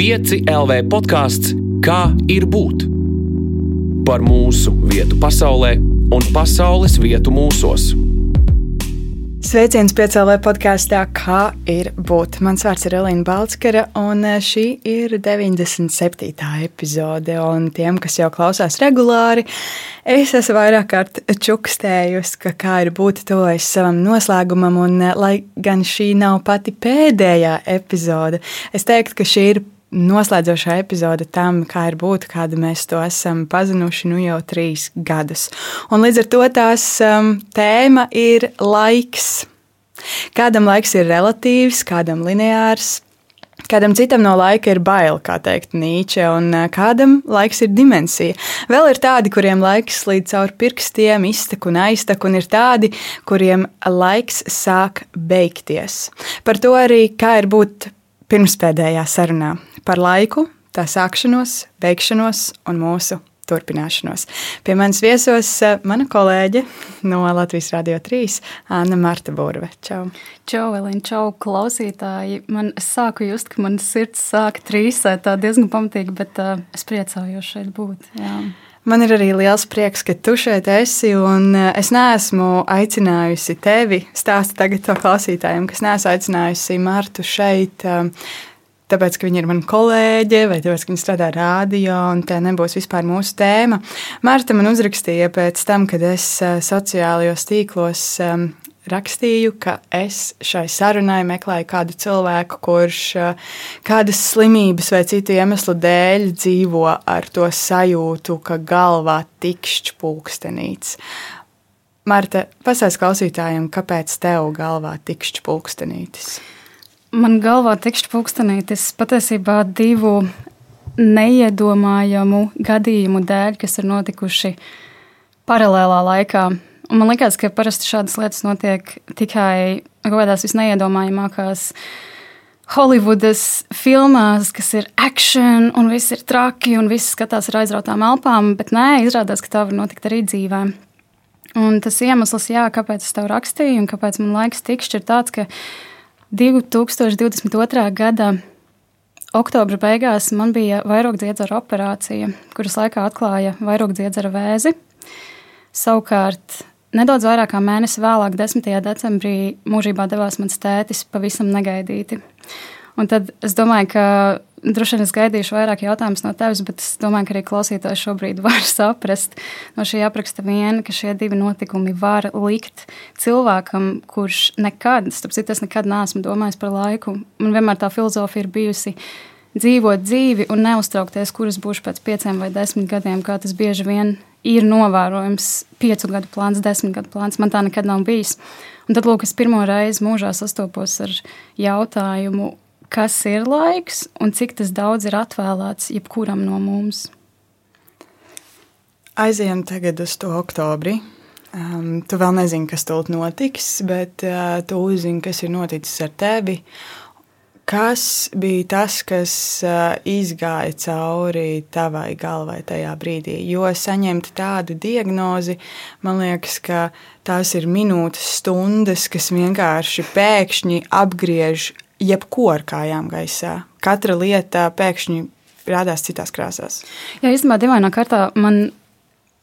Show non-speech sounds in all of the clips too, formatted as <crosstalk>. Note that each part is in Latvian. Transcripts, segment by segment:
5 LV podkāsts Kā ir būt? Par mūsu vietu pasaulē un pasaules vietu mūsos. Sveiciens piecēlē podkāstā, kā ir būt. Mans vārds ir Elīna Balskara, un eh, šī ir 97. epizode. Un tiem, kas jau klausās regulāri, es esmu vairāk kārt čukstējusi, ka kā ir būt tuvojas savam noslēgumam, un eh, lai gan šī nav pati pēdējā epizode, es teiktu, ka šī ir noslēdzošā epizode tam, kā ir būt, kāda mēs to esam pazinuši nu jau trīs gadus. Un līdz ar to tās um, tēma ir laiks. Kādam laiks ir relatīvs, kādam lineārs, Kādam citam no laika ir bail, kā teikt Nīče, un uh, kādam laiks ir dimensija. Vēl ir tādi, kuriem laiks slīd cauri pirkstiem, iztek un aiztek, un ir tādi, kuriem laiks sāk beigties. Par to arī kā ir būt pirmspēdējā sarunā par laiku, tā sākšanos, beigšanos un mūsu turpināšanos. Pie manis viesos eh, mana kolēģe no Latvijas Rādio 3, Anna Marta Burve. Čau! Čau, Elīna, čau, klausītāji! Man sāku just, ka man sirds sāk trīsēt tā diezgan pamatīgi, bet uh, es priecājos šeit būt. Jā. Man ir arī liels prieks, ka tu šeit esi. Eh, es neesmu aicinājusi tevi, stāstu tagad to klausītājiem, kas neesmu aicinājusi Martu šeit tāpēc, ka viņa ir mana kolēģe, vai tāpēc, ka viņa strādā rādio, un tā nebūs vispār mūsu tēma. Marta man uzrakstīja pēc tam, kad es eh, sociālajos tīklos um, rakstīju, ka es šai sarunai meklēju kādu cilvēku, kurš uh, kādas slimības vai citu iemeslu dēļ dzīvo ar to sajūtu, ka galvā tikšķi pulkstenīts. Marta, pasāst klausītājiem, kāpēc tev galvā tikšķi pulkstenītis? Man galvā tikšķi pulkstenītis patiesībā divu neiedomājamu gadījumu dēļ, kas ir notikuši paralēlā laikā. Un man liekas, ka parasti šādas lietas notiek tikai kaut kādās visneiedomājamākās Holivudas filmās, kas ir action, un viss ir traki, un viss skatās ar aizrautām elpām, bet nē, izrādās, ka tā var notikt arī dzīvē. Un tas iemesls, jā, kāpēc es tev rakstīju, un kāpēc man laiks tikšķi, ir tāds, ka 2022. gada oktobra beigās man bija vairogdziedzera operācija, kuras laikā atklāja vairogdziedzera vēzi. Savukārt, nedaudz vairāk kā mēnesi vēlāk, 10. decembrī, mūžībā devās mans tētis pavisam negaidīti. Un tad es domāju, ka droši vien es gaidīšu vairāk jautājumus no tevis, bet es domāju, ka arī klausītājs šobrīd <laughs> var saprast no šī apraksta viena, ka šie divi notikumi var likt cilvēkam, kurš nekad, starp citu, es nekad neesmu domājis par laiku. Man vienmēr tā filozofija ir bijusi dzīvot dzīvi un neuztraukties, kuras būšu pēc pieciem vai desmit gadiem, kā tas bieži vien ir novērojams. Piecu gadu plāns, desmit gadu plāns, man tā nekad nav bijis. Un tad, lūk, es pirmo reizi mūžā sastopos ar jautājumu, kas ir laiks un cik tas daudz ir atvēlēts jebkuram no mums. Aizejam tagad uz to oktobri. Um, tu vēl nezini, kas tur notiks, bet uh, tu uzzini, kas ir noticis ar tevi. Kas bija tas, kas uh, izgāja cauri tavai galvai tajā brīdī? Jo saņemt tādu diagnozi, man liekas, ka tās ir minūtes, stundas, kas vienkārši pēkšņi apgriež jebko ar kājām gaisā. Katra lieta pēkšņi rādās citās krāsās. Jā, īstenībā, dīvainā kārtā man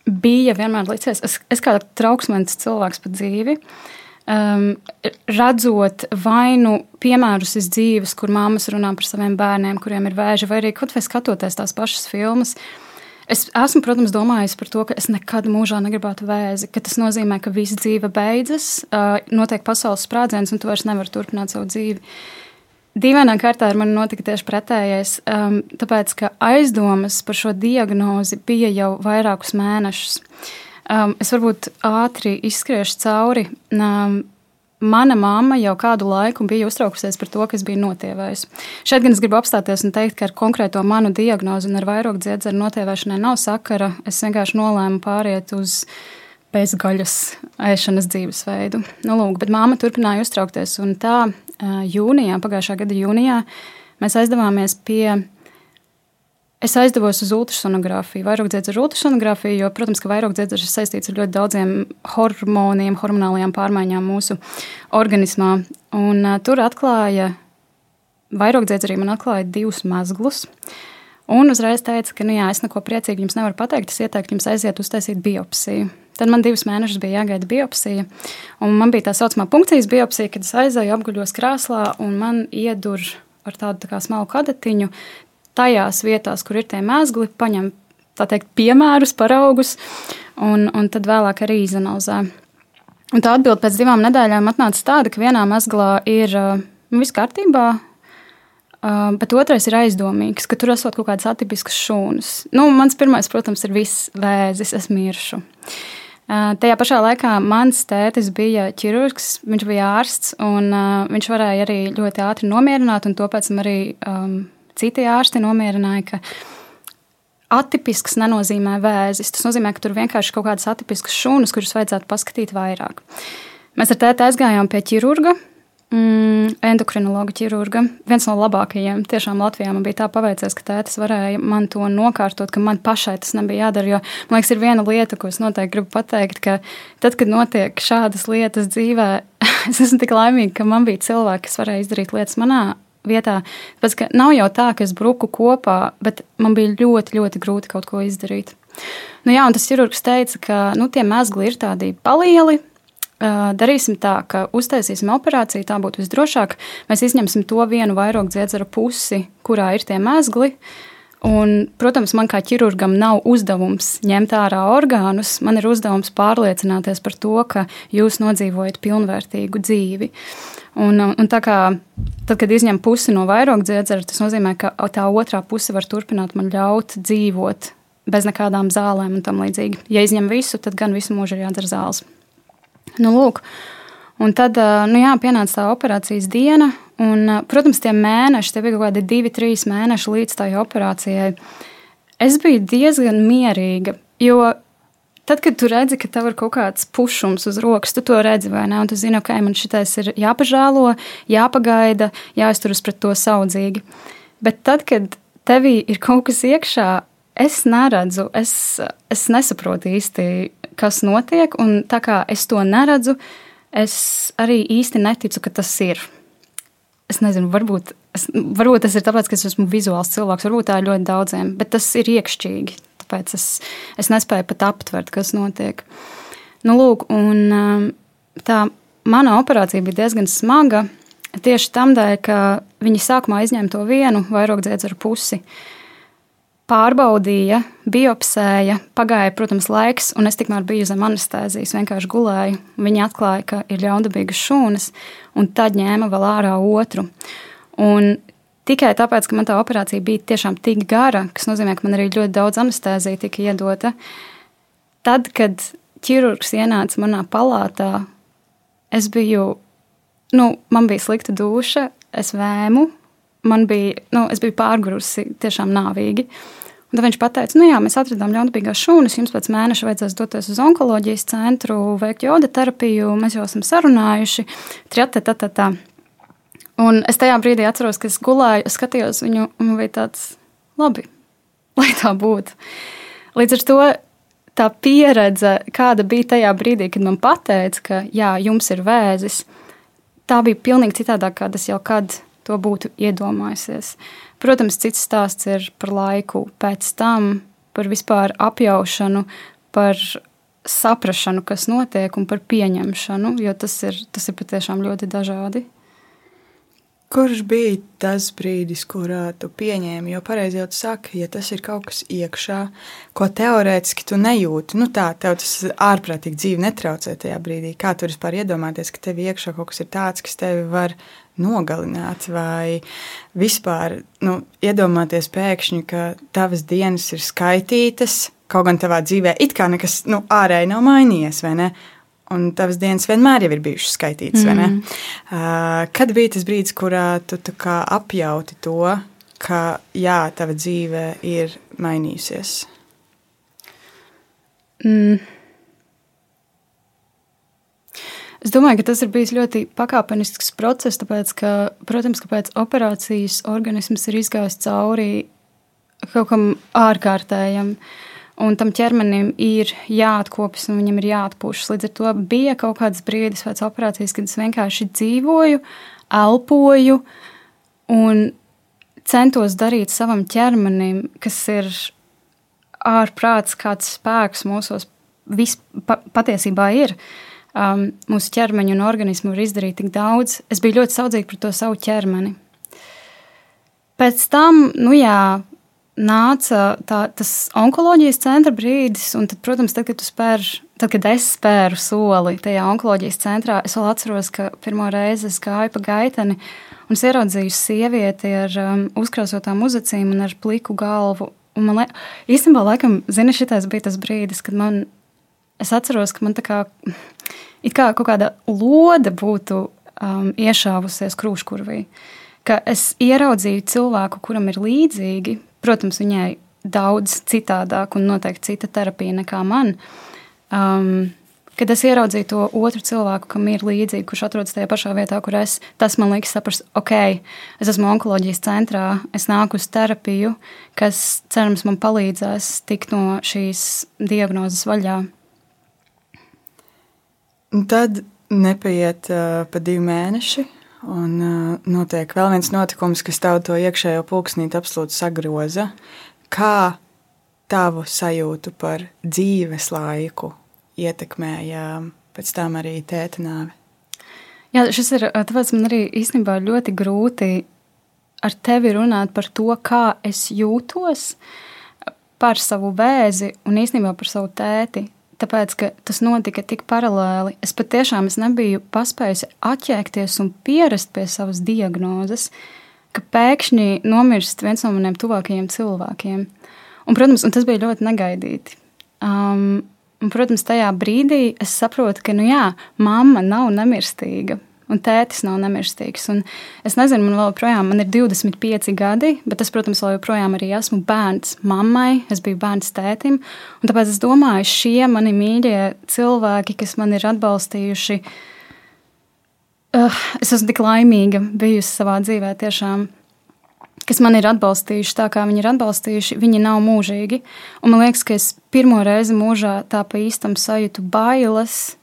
bija vienmēr licies, es, es kā trauksmīgs cilvēks pa dzīvi. Um, redzot vainu piemērus iz dzīves, kur māmas runā par saviem bērniem, kuriem ir vēži, vai arī kaut vai skatoties tās pašas filmas, Es esmu, protams, domājis par to, ka es nekad mūžā negribētu vēzi, ka tas nozīmē, ka visa dzīve beidzas, uh, notiek pasaules sprādziens, un tu vairs nevari turpināt savu dzīvi. Dīvainā kārtā ar mani notika tieši pretējais, um, tāpēc ka aizdomas par šo diagnozi bija jau vairākus mēnešus. Um, es varbūt ātri izskriešu cauri. Um, Mana mamma jau kādu laiku bija uztraukusies par to, kas bija notievējis. Šeit gan es gribu apstāties un teikt, ka ar konkrēto manu diagnozi un ar vairāk dziedzera notievēšanai nav sakara. Es vienkārši nolēmu pāriet uz bezgaļas ēšanas dzīvesveidu. Nu, lūk, bet māma turpināja uztraukties, un tā jūnijā, pagājušā gada jūnijā, mēs aizdevāmies pie. Es aizdevos uz ultrasonogrāfiju, vairāk dziedāju ar ultrasonogrāfiju, jo, protams, ka vairāk dziedāšana ir saistīts ar ļoti daudziem hormoniem, hormonālajām pārmaiņām mūsu organismā. Un, uh, tur atklāja vairogdziedzerī man atklāja divus mazglus. Un uzreiz teica, ka, nu jā, es neko priecīgi jums nevaru pateikt, es ieteiktu jums aiziet uztaisīt biopsiju. Tad man divus mēnešus bija jāgaida biopsija. Man bija tā saucamā punkcijas biopsija, kad es aizēju, apguļos krēslā un man iedur ar tādu tā smalku adatiņu tajās vietās, kur ir tie mēsgli, paņem teikt, piemērus, paraugus, un, un tad vēlāk arī izanalizē. Un tā atbilde pēc divām nedēļām atnāca tāda, ka vienā mazglā ir nu, viss kārtībā, bet otrais ir aizdomīgs, ka tur esot kaut kādas atipiskas šūnas. Nu, mans pirmais, protams, ir viss vēzis, es miršu. Tajā pašā laikā mans tētis bija ķirurgs, viņš bija ārsts, un uh, viņš varēja arī ļoti ātri nomierināt, un to pēc tam arī um, citi ārsti nomierināja, ka atipisks nenozīmē vēzis. Tas nozīmē, ka tur vienkārši kaut kādas atipiskas šūnas, kuras vajadzētu paskatīt vairāk. Mēs ar tēti aizgājām pie ķirurga, Mm, endokrinologa ķirurga. Viens no labākajiem. Tiešām Latvijā man bija tā paveicies, ka tētis varēja man to nokārtot, ka man pašai tas nebija jādara. Jo man liekas, ir viena lieta, ko es noteikti gribu pateikt, ka tad, kad notiek šādas lietas dzīvē, <laughs> es esmu tik laimīga, ka man bija cilvēki, kas varēja izdarīt lietas manā vietā. Tāpēc nav jau tā, ka es bruku kopā, bet man bija ļoti, ļoti grūti kaut ko izdarīt. Nu, jā, un tas ķirurgs teica, ka nu, tie mēsli ir tādi palieli, Darīsim tā, ka uztaisīsim operāciju, tā būtu visdrošāk. Mēs izņemsim to vienu vairogu dziedzera pusi, kurā ir tie mēsgli. Un, protams, man kā ķirurgam nav uzdevums ņemt ārā orgānus. Man ir uzdevums pārliecināties par to, ka jūs nodzīvojat pilnvērtīgu dzīvi. Un, un tā kā tad, kad izņem pusi no vairogu dziedzera, tas nozīmē, ka tā otrā puse var turpināt man ļaut dzīvot bez nekādām zālēm un tam līdzīgi. Ja izņem visu, tad gan visu mūžu ir jādara zāles. Nu, lūk, un tad nu, jā, pienāca tā operācijas diena. Un, protams, tie mēneši, tie bija kaut kādi divi, trīs mēneši līdz tai operācijai. Es biju diezgan mierīga, jo tad, kad tu redzi, ka tev ir kaut kāds pušums uz rokas, tu to redzi, vai ne? Un tu zini, ok, man šitais ir jāpažēlo, jāpagaida, jāizturas pret to saudzīgi. Bet tad, kad tevī ir kaut kas iekšā, es neredzu, es, es nesaprotu īsti, kas notiek, un tā kā es to neredzu, es arī īsti neticu, ka tas ir. Es nezinu, varbūt, es, varbūt tas ir tāpēc, ka es esmu vizuāls cilvēks, varbūt tā ir ļoti daudziem, bet tas ir iekšķīgi. Tāpēc es, es nespēju pat aptvert, kas notiek. Nu, lūk, un um, tā mana operācija bija diezgan smaga. Tieši tam dēļ, ka viņi sākumā izņēma to vienu vairogdziedzeru pusi. Uh, pārbaudīja, biopsēja, pagāja, protams, laiks, un es tikmēr biju zem anestēzijas, vienkārši gulēju. Viņi atklāja, ka ir ļaundabīgas šūnas, un tad ņēma vēl ārā otru. Un tikai tāpēc, ka man tā operācija bija tiešām tik gara, kas nozīmē, ka man arī ļoti daudz anestēzija tika iedota, tad, kad ķirurgs ienāca manā palātā, es biju, nu, man bija slikta duša, es vēmu, man bija, nu, es biju pārgurusi tiešām nāvīgi. Un tad viņš teica, nu jā, mēs atradām ļaunprātīgās šūnas, jums pēc mēneša vajadzēs doties uz onkoloģijas centru, veikt joda terapiju, mēs jau esam sarunājuši. Triate, tā, tā, tā. Un es tajā brīdī atceros, ka es gulēju, es skatījos viņu, un man bija tāds, labi, lai tā būtu. Līdz ar to tā pieredze, kāda bija tajā brīdī, kad man teica, ka jā, jums ir vēzis, tā bija pilnīgi citādāk, kā tas jau kad to būtu iedomājusies. Protams, cits stāsts ir par laiku pēc tam, par vispār apjaušanu, par saprašanu, kas notiek, un par pieņemšanu, jo tas ir, tas ir patiešām ļoti dažādi. Kurš bija tas brīdis, kurā tu pieņēmi? Jo pareizi jau tu saki, ja tas ir kaut kas iekšā, ko teorētiski tu nejūti, nu tā, tev tas ārprātīgi dzīve netraucē tajā brīdī. Kā tu vispār iedomāties, ka tev iekšā kaut kas ir tāds, kas tevi var nogalināt, vai vispār nu, iedomāties pēkšņi, ka tavas dienas ir skaitītas, kaut gan tavā dzīvē it kā nekas nu, ārēji nav mainījies, vai ne? Un tavas dienas vienmēr ir bijušas skaitītas, mm. vai ne? Uh, kad bija tas brīdis, kurā tu apjauti to, ka jā, tava dzīve ir mainījusies? Mm. Es domāju, ka tas ir bijis ļoti pakāpenisks process, tāpēc, ka, protams, ka pēc operācijas organisms ir izgājis cauri kaut kam ārkārtējam. Un tam ķermenim ir jāatkopjas, un viņam ir jāatpūšas. Līdz ar to bija kaut kāds brīdis pēc operācijas, kad es vienkārši dzīvoju, elpoju, un centos darīt savam ķermenim, kas ir ārprāts, kāds spēks mūsos vis, pa, patiesībā ir. Um, mūsu ķermeņa un organismu var izdarīt tik daudz. Es biju ļoti saudzīga par to savu ķermeni. Pēc tam, nu jā, nāca tā, tas onkoloģijas centra brīdis, un tad, protams, tad, kad, spēr, tad, kad es spēru soli tajā onkoloģijas centrā, es vēl atceros, ka pirmo reizi es gāju pa gaiteni un es ieraudzīju sievieti ar um, uzkrāsotām uzacīm un ar pliku galvu. Un man liekas, īstenībā, laikam, zini, šitais bija tas brīdis, kad man, es atceros, ka man tā kā, it kā kaut kāda lode būtu um, iešāvusies krūškurvī. Ka es ieraudzīju cilvēku, kuram ir līdzīgi, Protams, viņai daudz citādāk un noteikti cita terapija nekā man. Um, kad es ieraudzīju to otru cilvēku, kam ir līdzīgi, kurš atrodas tajā pašā vietā, kur es, tas man liekas, saprast, ok, es esmu onkoloģijas centrā, es nāku uz terapiju, kas cerams man palīdzēs tikt no šīs diagnozes vaļā. Tad nepaiet uh, pa divi mēneši, Un uh, notiek vēl viens notikums, kas tavu to iekšējo pulksnīti absolūti sagroza. Kā tavu sajūtu par dzīves laiku ietekmēja pēc tam arī tēta nāve? Jā, šis ir tāpēc man arī īstenībā ļoti grūti ar tevi runāt par to, kā es jūtos par savu vēzi un īstenībā par savu tēti tāpēc, ka tas notika tik paralēli. Es patiešām es nebiju paspējusi atķēkties un pierast pie savas diagnozes, ka pēkšņi nomirst viens no maniem tuvākajiem cilvēkiem. Un, protams, un tas bija ļoti negaidīti. Um, un, protams, tajā brīdī es saprotu, ka, nu jā, mamma nav nemirstīga un tētis nav nemirstīgs. Un es nezinu, man vēl joprojām man ir 25 gadi, bet es, protams, vēl joprojām esmu bērns mammai, es biju bērns tētim. Tāpēc es domāju, šie mani mīļie cilvēki, kas man ir atbalstījuši, uh, es esmu tik laimīga bijusi savā dzīvē tiešām. Kas man ir atbalstījuši tā, kā viņi ir atbalstījuši, viņi nav mūžīgi. Un man liekas, ka es pirmo reizi mūžā tā pa īstam sajūtu bailes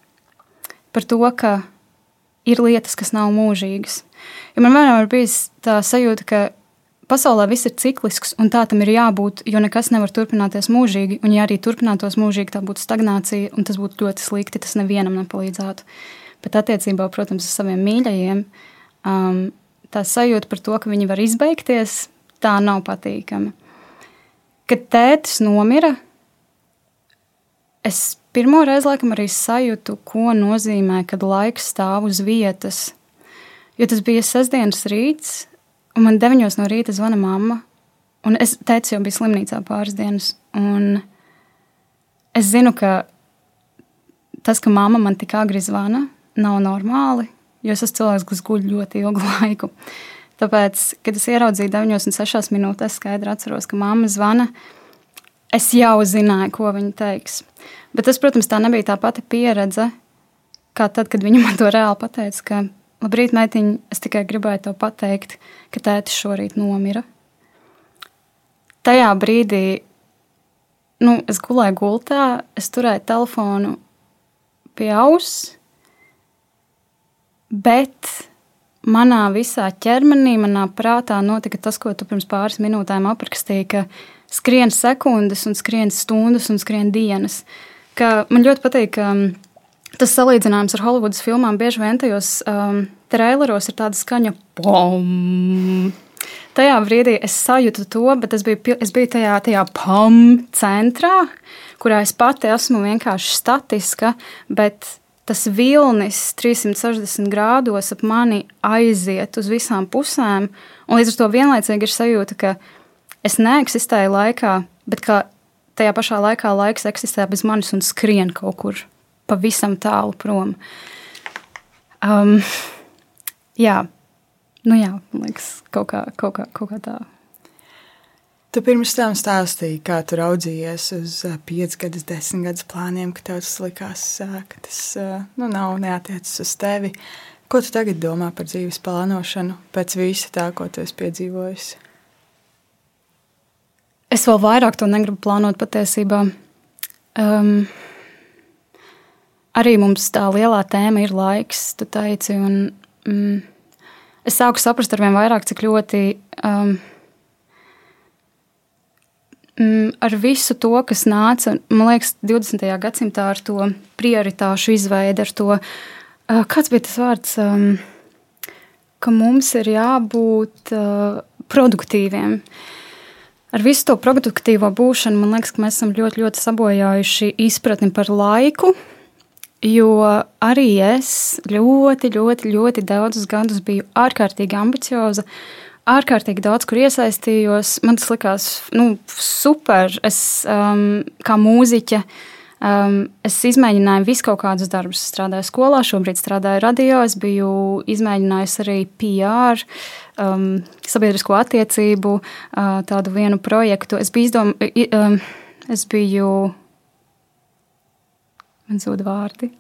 par to, ka ir lietas, kas nav mūžīgas. Jo man vienmēr ir bijis tā sajūta, ka pasaulē viss ir ciklisks, un tā tam ir jābūt, jo nekas nevar turpināties mūžīgi. Un, ja arī turpinātos mūžīgi, tā būtu stagnācija, un tas būtu ļoti slikti. Tas nevienam nepalīdzētu. Bet attiecībā, protams, uz saviem mīļajiem, um, tā sajūta par to, ka viņi var izbeigties, tā nav patīkama. Kad tētis nomira, es Pirmo reizi laikam arī sajūtu, ko nozīmē, kad laiks stāv uz vietas. Jo tas bija sestdienas rīts, un man deviņos no rīta zvana mamma. Un es teicu, jau bija slimnīcā pāris dienas. Un es zinu, ka tas, ka mamma man tik agri zvana, nav normāli, jo es esmu cilvēks, kas guļ ļoti ilgu <laughs> laiku. Tāpēc, kad es ieraudzīju 9 un 6 minūtes, es skaidri atceros, ka mamma zvana. Es jau zināju, ko viņa teiks. Bet tas, protams, tā nebija tā pati pieredze, kā tad, kad viņa <laughs> man to reāli pateica, ka, labrīt, meitiņ, es tikai gribēju tev pateikt, ka tētis šorīt nomira. Tajā brīdī, nu, es gulēju gultā, es turēju telefonu pie auss, bet manā visā ķermenī, manā prātā notika tas, ko tu pirms pāris minūtēm aprakstīji, ka skrien sekundes, un skrien stundas, un skrien dienas. Ka man ļoti patīk um, tas salīdzinājums ar Holivudas filmām. Bieži vien tajos um, traileros ir tāda skaņa, pom! Tajā brīdī es sajūtu to, bet es biju, es biju tajā, tajā pam centrā, kurā es pati esmu vienkārši statiska, bet tas vilnis 360 grādos ap mani aiziet uz visām pusēm. Un līdz ar to vienlaicīgi ir sajūta, ka es neeksistēju laikā, bet ka tajā pašā laikā laiks eksistē bez manis un skrien kaut kur pavisam tālu prom. Um, jā, nu jā, man liekas, kaut kā, kaut kā, kaut kā tā. Tu pirms tam stāstīji, kā tu raudzījies uz uh, piecus gadus, desmit gadus plāniem, ka tev tas likās, ka tas nu, nav neatiecas uz tevi. Ko tu tagad domā par dzīves plānošanu pēc visa tā, ko tu esi piedzīvojusi? Es vēl vairāk to negribu plānot patiesībā. Um, arī mums tā lielā tēma ir laiks, tu teici. Un, mm, es sāku saprast ar vien vairāk, cik ļoti um, ar visu to, kas nāca, man liekas, 20. gadsimtā ar to prioritāšu izveidi, ar to, uh, kāds bija tas vārds, ka mums ir jābūt uh, produktīviem. Ar visu to produktīvo būšanu, man liekas, ka mēs esam ļoti, ļoti sabojājuši izpratni par laiku, jo arī es ļoti, ļoti, ļoti daudzus gadus biju ārkārtīgi ambicioza, ārkārtīgi daudz kur iesaistījos. Man tas likās nu, super. Es um, kā mūziķe. Um, es izmēģināju visu kaut kādus darbus. Es strādāju skolā, šobrīd strādāju radio. Es biju izmēģinājusi arī PR, um, sabiedrisko attiecību, uh, tādu vienu projektu. Es biju izdomājis, um, es biju. Man zūd vārdi.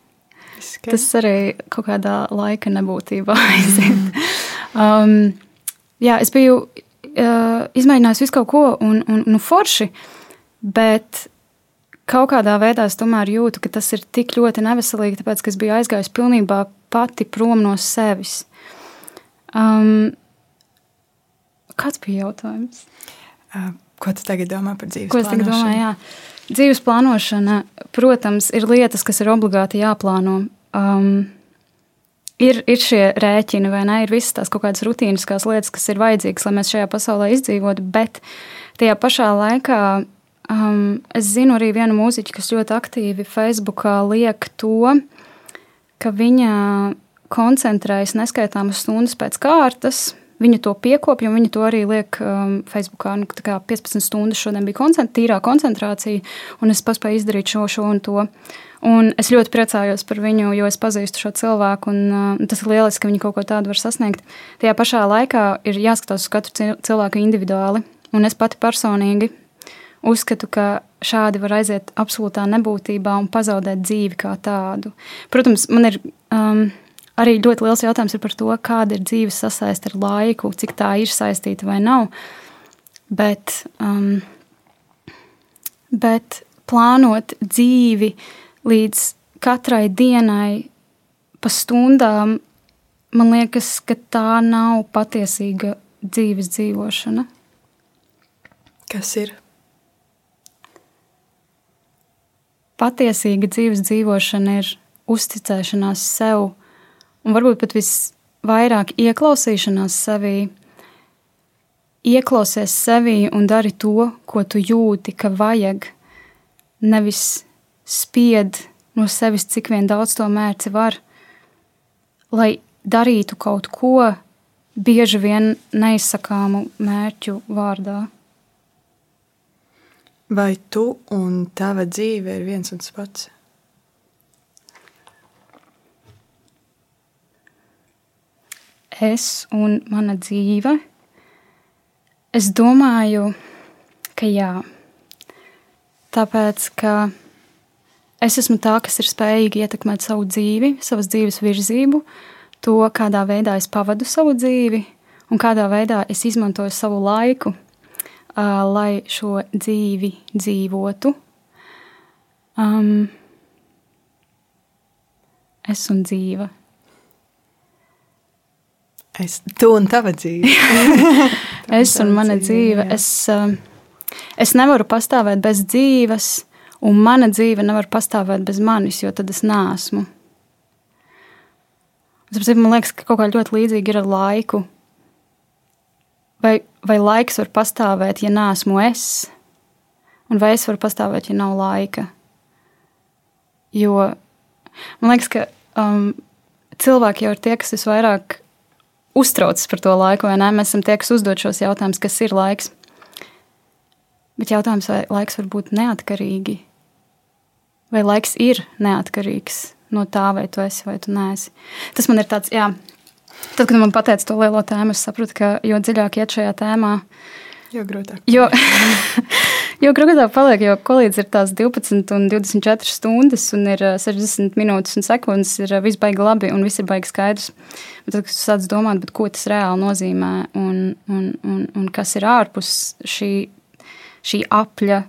Skaidrs. Tas arī kaut kādā laika nebūtībā <laughs> aiziet. um, jā, es biju uh, izmēģinājis visu kaut ko, un, un nu, forši, bet kaut kādā veidā es tomēr jūtu, ka tas ir tik ļoti neveselīgi, tāpēc, ka es biju aizgājusi pilnībā pati prom no sevis. Um, kāds bija jautājums? Uh, Ko tu tagad domā par dzīves Ko es tagad plānošanu? domāju? Jā. Dzīves plānošana, protams, ir lietas, kas ir obligāti jāplāno. Um, ir, ir šie rēķini, vai ne? Ir visas tās kaut kādas rutīniskās lietas, kas ir vajadzīgas, lai mēs šajā pasaulē izdzīvotu, bet tajā pašā laikā um, es zinu arī vienu mūziķu, kas ļoti aktīvi Facebookā liek to, ka viņa koncentrējas neskaitāmas stundas pēc kārtas. Viņa to piekopja, un viņa to arī liek um, Facebookā. Nu, tā kā 15 stundas šodien bija koncent, tīrā koncentrācija, un es paspēju izdarīt šo, šo un to. Un es ļoti priecājos par viņu, jo es pazīstu šo cilvēku, un uh, tas ir lieliski, ka viņi kaut ko tādu var sasniegt. Tajā pašā laikā ir jāskatās uz katru cil- cilvēku individuāli, un es pati personīgi uzskatu, ka šādi var aiziet absolūtā nebūtībā un pazaudēt dzīvi kā tādu. Protams, man ir um, arī ļoti liels jautājums ir par to, kāda ir dzīves sasaiste ar laiku, cik tā ir saistīta vai nav. Bet, um, bet plānot dzīvi līdz katrai dienai pa stundām, man liekas, ka tā nav patiesīga dzīves dzīvošana. Kas ir? Patiesīga dzīves dzīvošana ir uzticēšanās sev, un varbūt pat visvairāk ieklausīšanās sevī. Ieklausies sevī un dari to, ko tu jūti, ka vajag. Nevis spied no sevis, cik vien daudz to mērci var, lai darītu kaut ko bieži vien neizsakāmu mērķu vārdā. Vai tu un tava dzīve ir viens un tas pats? Es un mana dzīve. Es domāju, ka jā. Tāpēc, ka es esmu tā, kas ir spējīga ietekmēt savu dzīvi, savas dzīves virzību, to, kādā veidā es pavadu savu dzīvi un kādā veidā es izmantoju savu laiku, uh, lai šo dzīvi dzīvotu. Um, es un dzīve. Es, tu un tava dzīve. <laughs> Es un tava mana dzīve, dzīve. Es, um, es nevaru pastāvēt bez dzīves, un mana dzīve nevar pastāvēt bez manis, jo tad es nesmu. Man liekas, ka kaut kā ļoti līdzīga ir ar laiku. Vai, vai laiks var pastāvēt, ja neesmu es, un vai es varu pastāvēt, ja nav laika? Jo man liekas, ka um, cilvēki jau ir tie, kas visvairāk uztraucas par to laiku, vai ne? Mēs esam tie, kas uzdod šos jautājumus, kas ir laiks. Bet jautājums, vai laiks var būt neatkarīgi? Vai laiks ir neatkarīgs no tā, vai tu esi vai tu neesi? Tas man ir tāds, jā. Tad, kad man pateica to lielo tēmu, es sapratu, ka jo dziļāk iet šajā tēmā, Jo grūtāk. Jo, <laughs> jo grūtāk paliek, jo kolīdz ir tās 12 un 24 stundas, un ir ā, 60 minūtes un sekundes, ir ā, viss baigi labi un viss ir baigi skaidrs. Bet tad, kad tu sāc domāt, ko tas reāli nozīmē un, un, un, un kas ir ārpus šī, šī apļa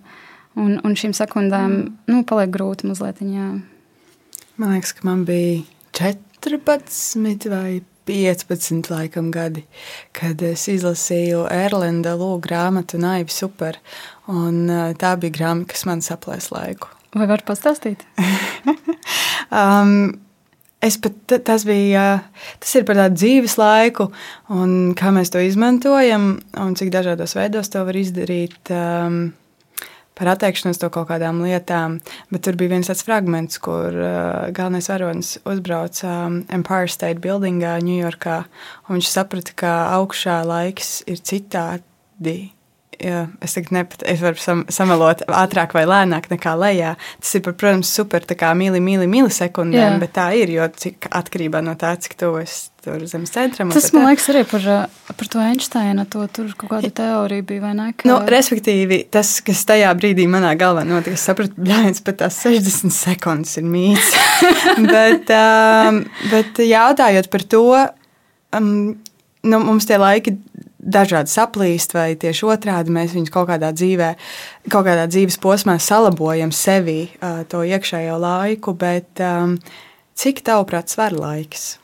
un, un šīm sekundēm, mm. nu, paliek grūti mazliet. Jā. Man liekas, ka man bija 14 vai 15 laikam, gadi, kad es izlasīju Erlenda Lūgu grāmatu Naivi Super. Un, uh, tā bija grāmata, kas man saplēs laiku. Vai var pastāstīt? <laughs> um, es pat, tas, bija, tas ir par tādu dzīves laiku, un kā mēs to izmantojam, un cik dažādos veidos to var izdarīt. Um, par atteikšanos no kaut kādām lietām. Bet tur bija viens tāds fragments, kur uh, galvenais varonis uzbrauca um, Empire State Buildingā, Ņujorkā. Viņš saprata, ka augšā laiks ir citādi Jā, es tagad nepateicu, es varu sam, samalot ātrāk vai lēnāk nekā lejā. Tas ir, par, protams, super mīli, mīli, milisekundēm, Jā. bet tā ir, jo cik atkarībā no tā, cik tuvu es tur zemes centram. Tas, man liekas, arī par, par to Einsteina, to tur kaut kāda teorija bija, vai ne? Ka... Nu, respektīvi, tas, kas tajā brīdī manā galvā notika, es sapratu, bļāņas, pat tās 60 sekundes ir mīts. <laughs> bet, um, bet jautājot par to, um, nu, mums tie laiki dažādi saplīst, vai tieši otrādi mēs viņus kaut kādā dzīvē, kaut kādā dzīves posmā salabojam sevi uh, to iekšējo laiku, bet um, cik tavuprāt svar laiks?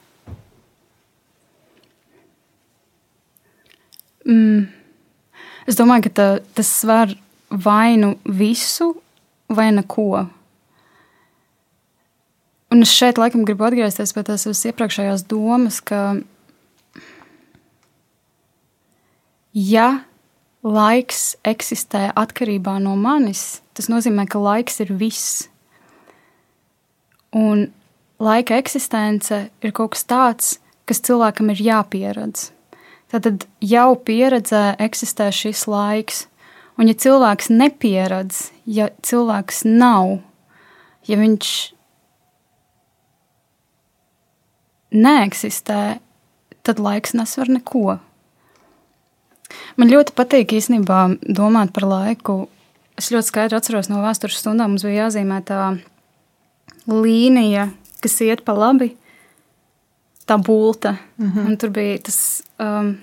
Mm. Es domāju, ka tā, tas svar vai nu visu, vai neko. Un es šeit laikam gribu atgriezties pie tās iepriekšējās domas, ka ja laiks eksistē atkarībā no manis, tas nozīmē, ka laiks ir viss. Un laika eksistence ir kaut kas tāds, kas cilvēkam ir jāpieredz. Tad jau pieredzē eksistē šis laiks. Un, ja cilvēks nepieredz, ja cilvēks nav, ja viņš neeksistē, tad laiks nesver neko. Man ļoti patīk īstenībā domāt par laiku. Es ļoti skaidri atceros no vēstures stundām, mums bija jāzīmē tā līnija, kas iet pa labi, tā bulta. Mm -hmm. Un tur bija tas um,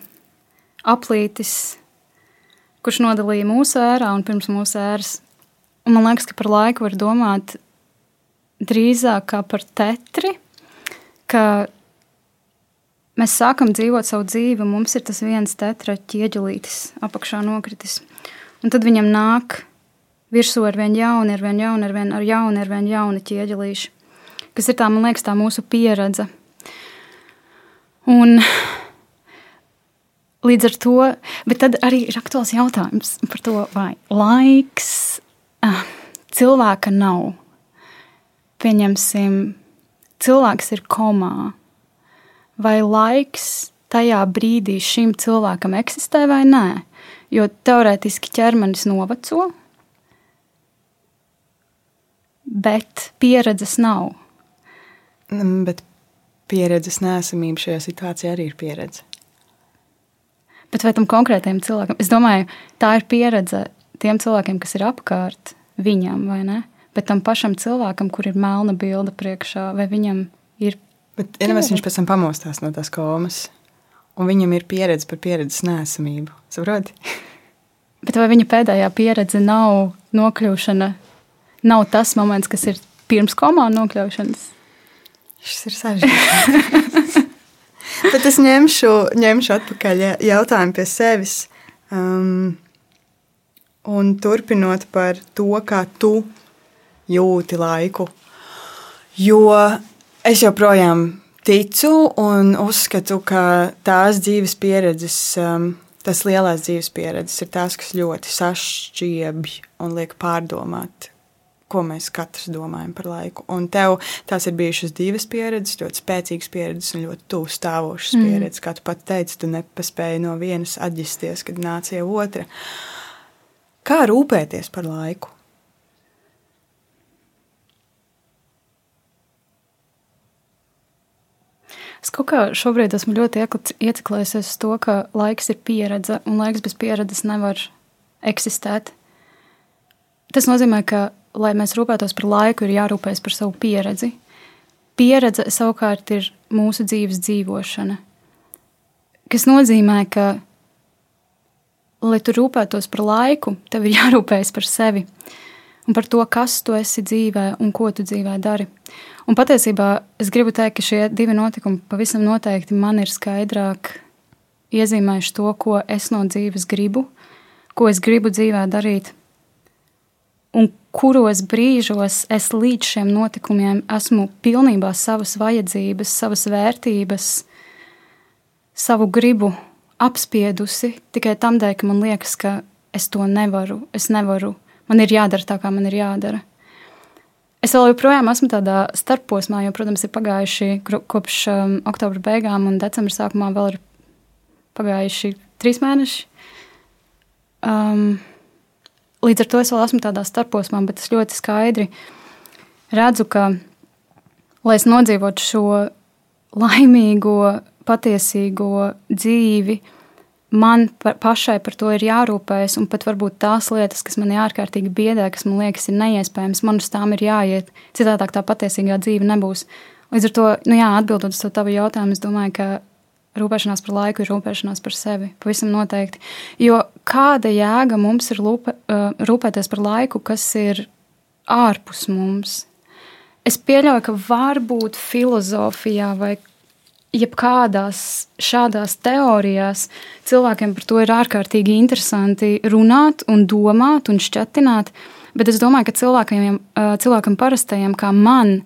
aplītis, kurš nodalīja mūsu ērā un pirms mūsu ēras. Un man liekas, ka par laiku var domāt drīzāk kā par tetri, ka Mēs sākam dzīvot savu dzīvi, un mums ir tas viens tetra ķieģelītis apakšā nokritis. Un tad viņam nāk virsū ar vien jaunu, ar vien jaunu, ar vien, jaunu, ar vien jaunu ķieģelīšu, kas ir tā, man liekas, tā mūsu pieredze. Un līdz ar to, bet tad arī ir aktuāls jautājums par to, vai laiks ah, cilvēka nav. Pieņemsim, cilvēks ir komā vai laiks tajā brīdī šim cilvēkam eksistē vai nē. Jo teorētiski ķermenis noveco, bet pieredzes nav. Mm, bet pieredzes nesamība šajā situācijā arī ir pieredze. Bet vai tam konkrētajam cilvēkam, es domāju, tā ir pieredze tiem cilvēkiem, kas ir apkārt viņam, vai ne? Bet tam pašam cilvēkam, kur ir melna bilde priekšā, vai viņam ir Bet, ja nemaz viņš pēc tam pamostās no tās komas, un viņam ir pieredze par pieredzes nesamību, saproti? <laughs> Bet vai viņa pēdējā pieredze nav nokļūšana, nav tas moments, kas ir pirms komā nokļūšanas? Šis ir sarežģīts. <laughs> Bet es ņemšu, ņemšu atpakaļ jautājumu pie sevis. Um, un turpinot par to, kā tu jūti laiku. Jo Es joprojām ticu un uzskatu, ka tās dzīves pieredzes, um, tas lielās dzīves pieredzes, ir tās, kas ļoti sašķiebj un liek pārdomāt, ko mēs katrs domājam par laiku. Un tev tās ir bijušas divas pieredzes, ļoti spēcīgas pieredzes un ļoti tuvu stāvošas mm. pieredzes. Kā tu pat teici, tu nepaspēji no vienas atģisties, kad nāca jau otra. Kā rūpēties par laiku? Es kaut kā šobrīd esmu ļoti ieciklējusies uz to, ka laiks ir pieredze, un laiks bez pieredzes nevar eksistēt. Tas nozīmē, ka, lai mēs rūpētos par laiku, ir jārūpējas par savu pieredzi. Pieredze savukārt ir mūsu dzīves dzīvošana. Tas nozīmē, ka, lai tu rūpētos par laiku, tev ir jārūpējas par sevi. un par to, kas tu esi dzīvē un ko tu dzīvē dari. Un patiesībā es gribu teikt, ka šie divi notikumi pavisam noteikti man ir skaidrāk iezīmējuši to, ko es no dzīves gribu, ko es gribu dzīvē darīt, un kuros brīžos es līdz šiem notikumiem esmu pilnībā savas vajadzības, savas vērtības, savu gribu apspiedusi tikai tam dēļ, ka man liekas, ka es to nevaru, es nevaru man ir jādara tā, kā man ir jādara. Es vēl joprojām esmu tādā starposmā, jo, protams, ir pagājuši kopš um, oktobra beigām un decembra sākumā vēl ir pagājuši trīs mēneši. Um, līdz ar to es vēl esmu tādā starposmā, bet es ļoti skaidri redzu, ka, lai es nodzīvotu šo laimīgo, patiesīgo dzīvi, man pa, pašai par to ir jārūpējas, un pat varbūt tās lietas, kas man ārkārtīgi biedē, kas man liekas, ir neiespējams, man uz tām ir jāiet. Citādi tā patiesīgā dzīve nebūs. Līdz ar to, nu jā, atbildot uz to tavu jautājumu, es domāju, ka rūpēšanās par laiku ir rūpēšanās par sevi. Pavisam noteikti. Jo kāda jēga mums ir lūpe, rūpēties par laiku, kas ir ārpus mums? Es pieļauju, ka varbūt filozofijā vai jebkādās šādās teorijās cilvēkiem par to ir ārkārtīgi interesanti runāt un domāt un šķatināt, bet es domāju, ka cilvēkiem, cilvēkam parastajam kā man,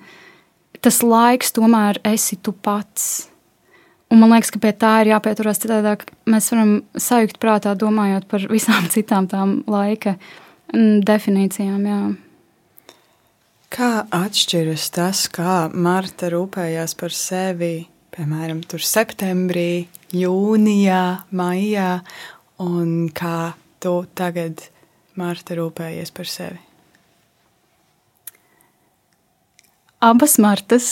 tas laiks tomēr esi tu pats. Un man liekas, ka pie tā ir jāpieturās citādāk. Mēs varam sajūt prātā, domājot par visām <laughs> citām tām laika definīcijām. Jā. Kā atšķiras tas, kā Marta rūpējās par sevi piemēram, tur septembrī, jūnijā, maijā, un kā tu tagad, Marta, rūpējies par sevi? Abas Martas.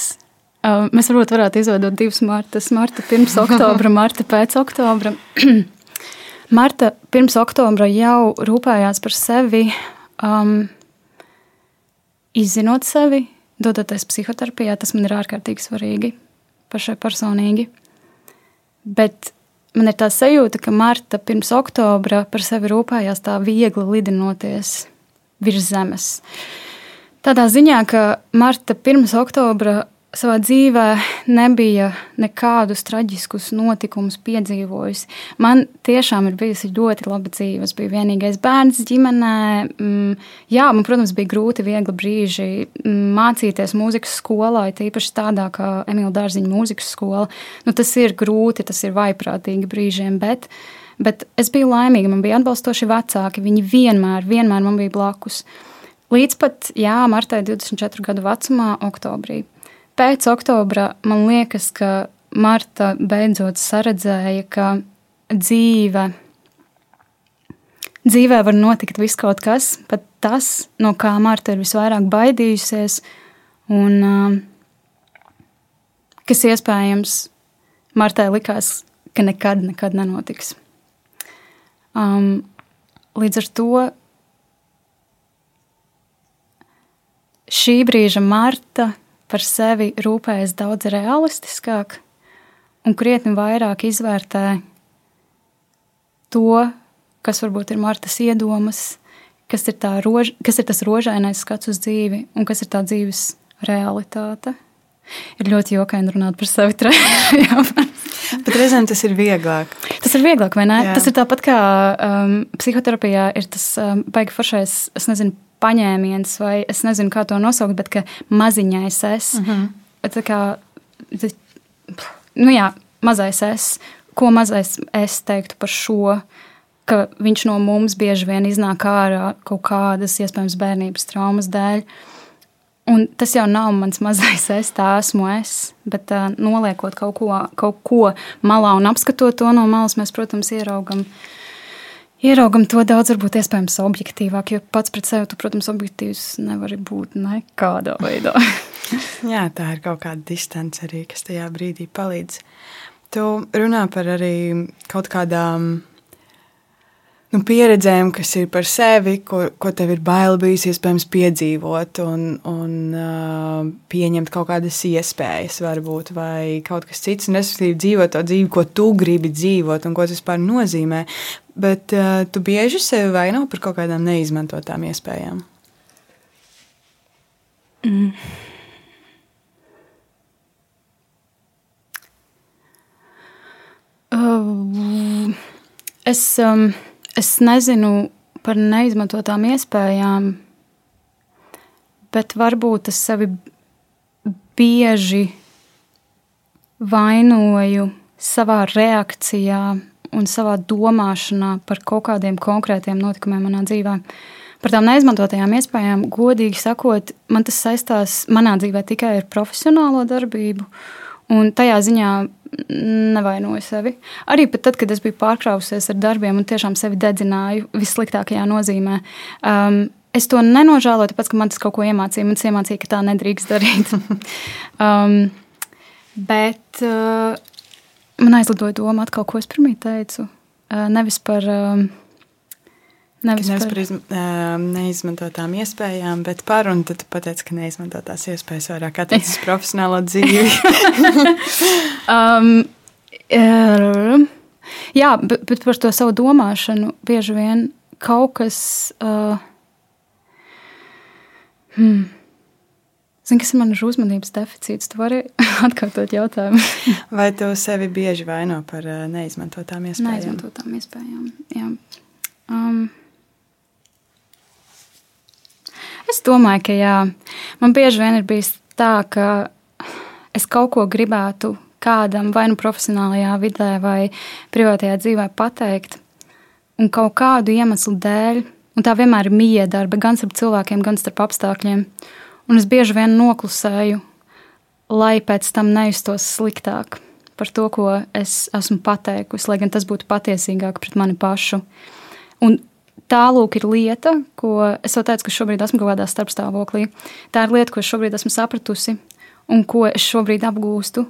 Mēs varbūt varētu izveidot divas Martas. Marta pirms oktobra, <laughs> Marta pēc oktobra. <clears throat> Marta pirms oktobra jau rūpējās par sevi, um, izzinot sevi, dodoties psihoterapijā. Tas man ir ārkārtīgi svarīgi pašai personīgi. Bet man ir tā sajūta, ka Marta pirms oktobra par sevi rūpējās tā viegli lidinoties virs zemes. Tādā ziņā, ka Marta pirms oktobra savā dzīvē nebija nekādus traģiskus notikumus piedzīvojusi. Man tiešām ir bijusi ļoti laba dzīve. Es biju vienīgais bērns ģimenē. Mm, jā, man, protams, bija grūti, viegli brīži mm, mācīties mūzikas skolā, tīpaši tādā kā Emīļa Dārziņa mūzikas skola. Nu, tas ir grūti, tas ir vaiprātīgi brīžiem, bet, bet es biju laimīga. Man bija atbalstoši vecāki. Viņi vienmēr, vienmēr man bija blakus. Līdz pat, jā, Martai 24 gadu vecumā, oktobrī pēc oktobra man liekas, ka Marta beidzot saredzēja, ka dzīve, dzīvē var notikt viss kaut kas, pat tas, no kā Marta ir visvairāk baidījusies, un uh, kas iespējams Martai likās, ka nekad, nekad nenotiks. Um, līdz ar to šī brīža Marta par sevi rūpējas daudz realistiskāk un krietni vairāk izvērtē to, kas varbūt ir Martas iedomas, kas ir, rož, kas ir tas rožainais skats uz dzīvi un kas ir tā dzīves realitāte. Ir ļoti jokaini runāt par sevi trešajā. <laughs> Bet reizēm tas ir vieglāk. Tas ir vieglāk, vai ne? Jā. Tas ir tāpat kā um, psihoterapijā ir tas um, baigi foršais, es nezinu, paņēmiens, vai es nezinu, kā to nosaukt, bet ka maziņais es. Uh mhm. -huh. Tā kā, nu jā, mazais es. Ko mazais es teiktu par šo? Ka viņš no mums bieži vien iznāk ārā kaut kādas, iespējams, bērnības traumas dēļ. Un tas jau nav mans mazais es, tā esmu es. Bet uh, noliekot kaut ko, kaut ko malā un apskatot to no malas, mēs, protams, ieraugam uh, ieraugam to daudz, varbūt iespējams, objektīvāk, jo pats pret sevi, tu, protams, objektīvs nevari būt nekādā veidā. <laughs> Jā, tā ir kaut kāda distance arī, kas tajā brīdī palīdz. Tu runā par arī kaut kādām nu, pieredzēm, kas ir par sevi, ko, ko tev ir bail bijis iespējams piedzīvot un, un uh, pieņemt kaut kādas iespējas, varbūt, vai kaut kas cits, un respektīvi dzīvot to dzīvi, ko tu gribi dzīvot un ko tas vispār nozīmē. Bet uh, tu bieži sevi vaino par kaut kādām neizmantotām iespējām. Mm. Uh, es, um, es nezinu par neizmantotām iespējām, bet varbūt es sevi bieži vainoju savā reakcijā un savā domāšanā par kaut kādiem konkrētiem notikumiem manā dzīvē. Par tām neizmantotajām iespējām, godīgi sakot, man tas saistās manā dzīvē tikai ar profesionālo darbību, un tajā ziņā nevainoju sevi. Arī tad, kad es biju pārkrausies ar darbiem un tiešām sevi dedzināju vissliktākajā nozīmē. Um, es to nenožēloju, tāpēc, ka man tas kaut ko iemācīja. Man tas iemācīja, ka tā nedrīkst darīt. <laughs> um, bet uh, man aizlidoja doma atkal, ko es pirmie teicu. Uh, nevis par. Uh, Nevis, nevis par, par uh, neizmantotām iespējām, bet par, un tad pateici, ka neizmantotās iespējas vairāk attiecas uz <laughs> profesionālo dzīvi. um, <laughs> uh, jā, bet, bet par to savu domāšanu bieži vien kaut kas. Uh, hmm, Zini, kas ir uzmanības deficīts? Tu vari <laughs> atkārtot jautājumu. <laughs> Vai tu sevi bieži vaino par eh, neizmantotām iespējām? Neizmantotām iespējām, jā. Um, es domāju, ka jā. Man bieži vien ir bijis tā, ka es kaut ko gribētu kādam vai nu profesionālajā vidē vai privātajā dzīvē pateikt, un kaut kādu iemeslu dēļ, un tā vienmēr ir miedarba gan starp cilvēkiem, gan starp apstākļiem. Un es bieži vien noklusēju, lai pēc tam nejustos sliktāk par to, ko es esmu pateikusi, lai gan tas būtu patiesīgāk pret mani pašu. Un tā lūk ir lieta, ko es jau teicu, ka šobrīd esmu kaut kādā starpstāvoklī. Tā ir lieta, ko es šobrīd esmu sapratusi un ko es šobrīd apgūstu.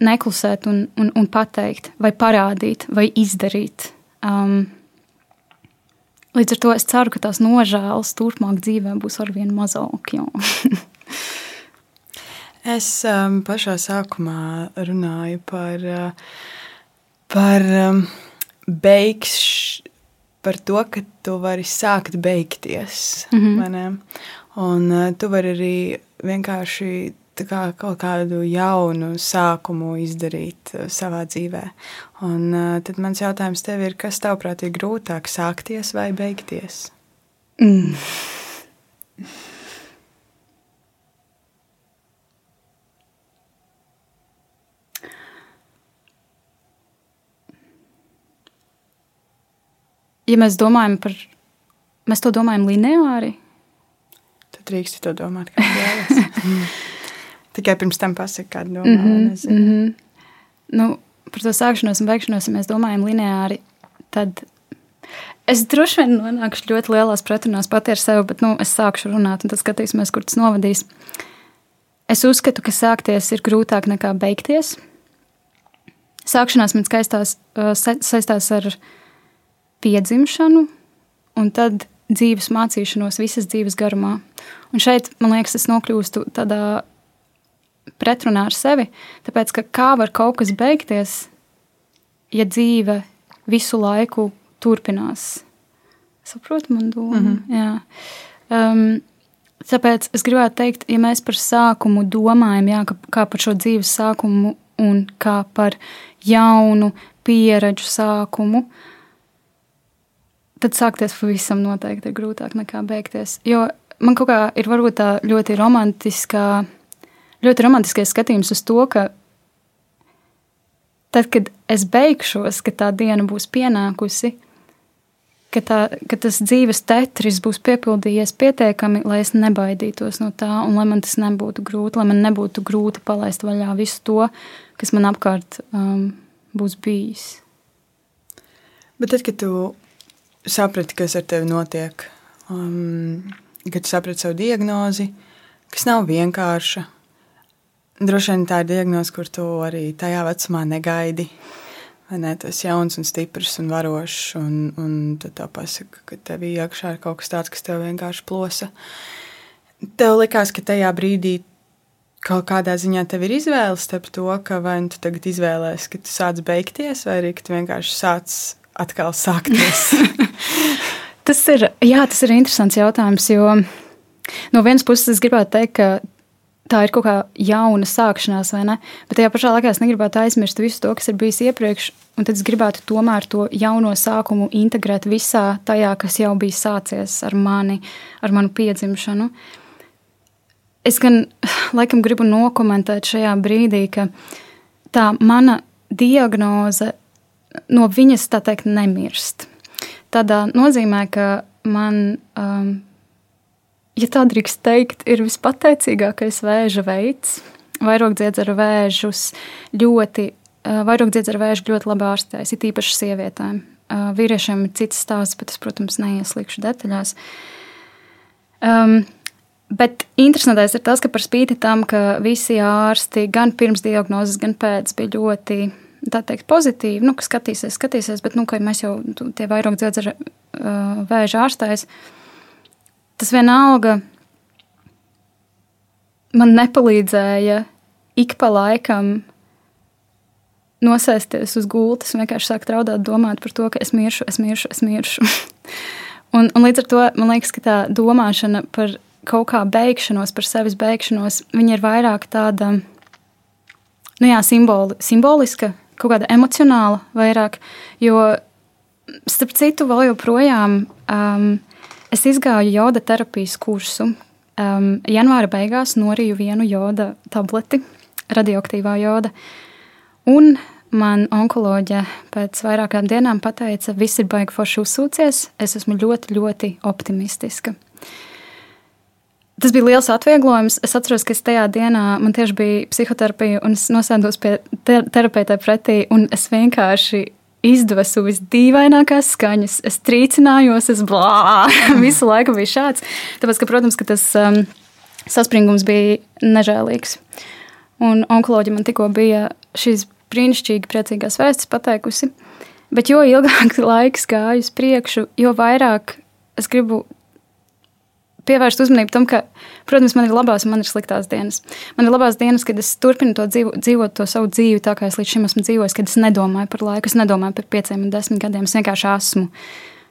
Neklusēt un, un, un pateikt, vai parādīt, vai izdarīt. Um, Līdz ar to es ceru, ka tās nožēlas turpmāk dzīvē būs arvien mazāk. <laughs> es um, pašā sākumā runāju par, uh, par um, beigs, par to, ka tu vari sākt beigties. Mm -hmm. Un uh, tu vari arī vienkārši kā kaut kādu jaunu sākumu izdarīt uh, savā dzīvē. Un uh, tad mans jautājums tev ir, kas tavuprāt ir grūtāk sākties vai beigties? Mm. Ja mēs domājam par, mēs to domājam lineāri, tad drīkst to domāt, kā <laughs> vēlaties. Tikai pirms tam pasakāt, kāda doma. Mm -hmm, mm -hmm. nu, par to sākšanos un beigšanos, ja mēs domājam lineāri, tad es droši vien nonākšu ļoti lielās pretrunās pati ar sevi, bet nu, es sākšu runāt, un tad skatīsimies, kur tas novadīs. Es uzskatu, ka sākties ir grūtāk nekā beigties. Sākšanās man skaistās, saistās ar piedzimšanu, un tad dzīves mācīšanos visas dzīves garumā. Un šeit, man liekas, es nokļūstu tādā pretrunā ar sevi. Tāpēc, ka kā var kaut kas beigties, ja dzīve visu laiku turpinās? Saprotu, man doma. Mm -hmm. Jā. Um, tāpēc es gribētu teikt, ja mēs par sākumu domājam, jā, kā, kā par šo dzīves sākumu un kā par jaunu pieredžu sākumu, tad sākties pavisam noteikti ir grūtāk nekā beigties. Jo man kaut kā ir varbūt tā ļoti romantiskā ļoti romantiskais skatījums uz to, ka tad, kad es beigšos, ka tā diena būs pienākusi, ka, tā, ka tas dzīves tetris būs piepildījies pietiekami, lai es nebaidītos no tā, un lai man tas nebūtu grūti, lai man nebūtu grūti palaist vaļā visu to, kas man apkārt um, būs bijis. Bet tad, kad tu saprati, kas ar tevi notiek, um, kad saprati savu diagnozi, kas nav vienkārša, Droši vien tā ir diagnoze, kur tu arī tajā vecumā negaidi. Ne, tu esi jauns un stiprs un varošs, un, un tad tev pasaka, ka tev iekšā ir kaut kas tāds, kas tev vienkārši plosa. Tev likās, ka tajā brīdī kaut kādā ziņā tev ir izvēle starp to, ka vai nu tu tagad izvēlēsies, ka tu sāc beigties, vai arī ka tu vienkārši sāc atkal sākties. <laughs> tas, ir, jā, tas ir interesants jautājums, jo no vienas puses es gribētu teikt, ka tā ir kaut kā jauna sākšanās, vai ne? Bet tajā pašā laikā es negribētu aizmirst visu to, kas ir bijis iepriekš, un tad es gribētu tomēr to jauno sākumu integrēt visā tajā, kas jau bija sācies ar mani, ar manu piedzimšanu. Es gan <sighs> laikam gribu nokomentēt šajā brīdī, ka tā mana diagnoze no viņas tā teikt nemirst. Tādā nozīmē, ka man um, ja tā drīkst teikt, ir vispateicīgākais vēža veids. Vairogdziedzaru vēžus ļoti, vairogdziedzaru vēžu ļoti labi ārstējas, it īpaši sievietēm. Vīriešiem ir cits stāsts, bet es, protams, neieslīgšu detaļās. Um, Bet interesantais ir tas, ka par spīti tam, ka visi ārsti gan pirms diagnozes, gan pēc bija ļoti teikt, pozitīvi, nu, ka skatīsies, skatīsies, bet nu, mēs jau tie vairāk dzirdam, uh, vēža ārstais. Uh, tas vienalga man nepalīdzēja ik pa laikam nosēsties uz gultas un vienkārši sākt raudāt, domāt par to, ka es miršu, es miršu, es miršu. <laughs> un, un līdz ar to man liekas, ka tā domāšana par kaut kā beigšanos, par sevis beigšanos, viņa ir vairāk tāda, nu jā, simboli, simboliska, kaut kāda emocionāla vairāk, jo starp citu vēl joprojām um, Es izgāju joda terapijas kursu. Um, janvāra beigās noriju vienu joda tableti, radioaktīvā joda. Un man onkoloģija pēc vairākām dienām teica, viss ir baigi forši uzsūcies. Es esmu ļoti, ļoti optimistiska. Tas bija liels atvieglojums. Es atceros, ka es tajā dienā man tieši bija psihoterapija, un es nosēdos pie ter terapeita pretī, un es vienkārši izdevusi visdīvainākās skaņas. Es trīcinājos, es blā, <laughs> visu laiku bija šāds. Tāpēc, ka, protams, ka tas um, saspringums bija nežēlīgs. Un onkoloģija man tikko bija šīs brīnišķīgi priecīgās vēstis pateikusi. Bet jo ilgāk <laughs> laiks gāja uz priekšu, jo vairāk es gribu pievērst uzmanību tam, ka, protams, man ir labās un man ir sliktās dienas. Man ir labās dienas, kad es turpinu to dzīvo, dzīvot to savu dzīvi tā, kā es līdz šim esmu dzīvojis, kad es nedomāju par laiku, es nedomāju par pieciem un desmit gadiem, es vienkārši esmu.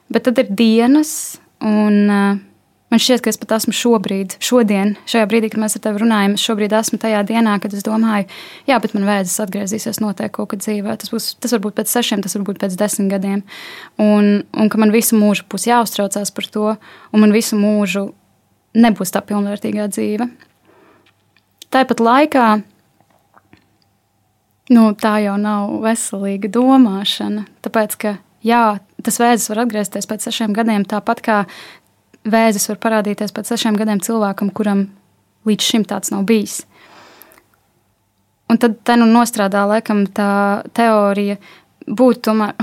Bet tad ir dienas, un uh, man šķiet, ka es pat esmu šobrīd, šodien, šajā brīdī, kad mēs ar tevi runājam, es šobrīd esmu tajā dienā, kad es domāju, jā, bet man vajadzēs atgriezīsies noteikti kaut kad dzīvē. Tas, būs, tas varbūt pēc sešiem, tas varbūt pēc desmit gadiem. Un, un ka man visu mūžu būs jāuztraucās par to, un man visu mūžu nebūs tā pilnvērtīgā dzīve. Tāpat laikā nu, tā jau nav veselīga domāšana. Tāpēc, ka jā, tas vēzis var atgriezties pēc sešiem gadiem, tāpat kā vēzis var parādīties pēc sešiem gadiem cilvēkam, kuram līdz šim tāds nav bijis. Un tad te nu nostrādā laikam tā teorija būt tomēr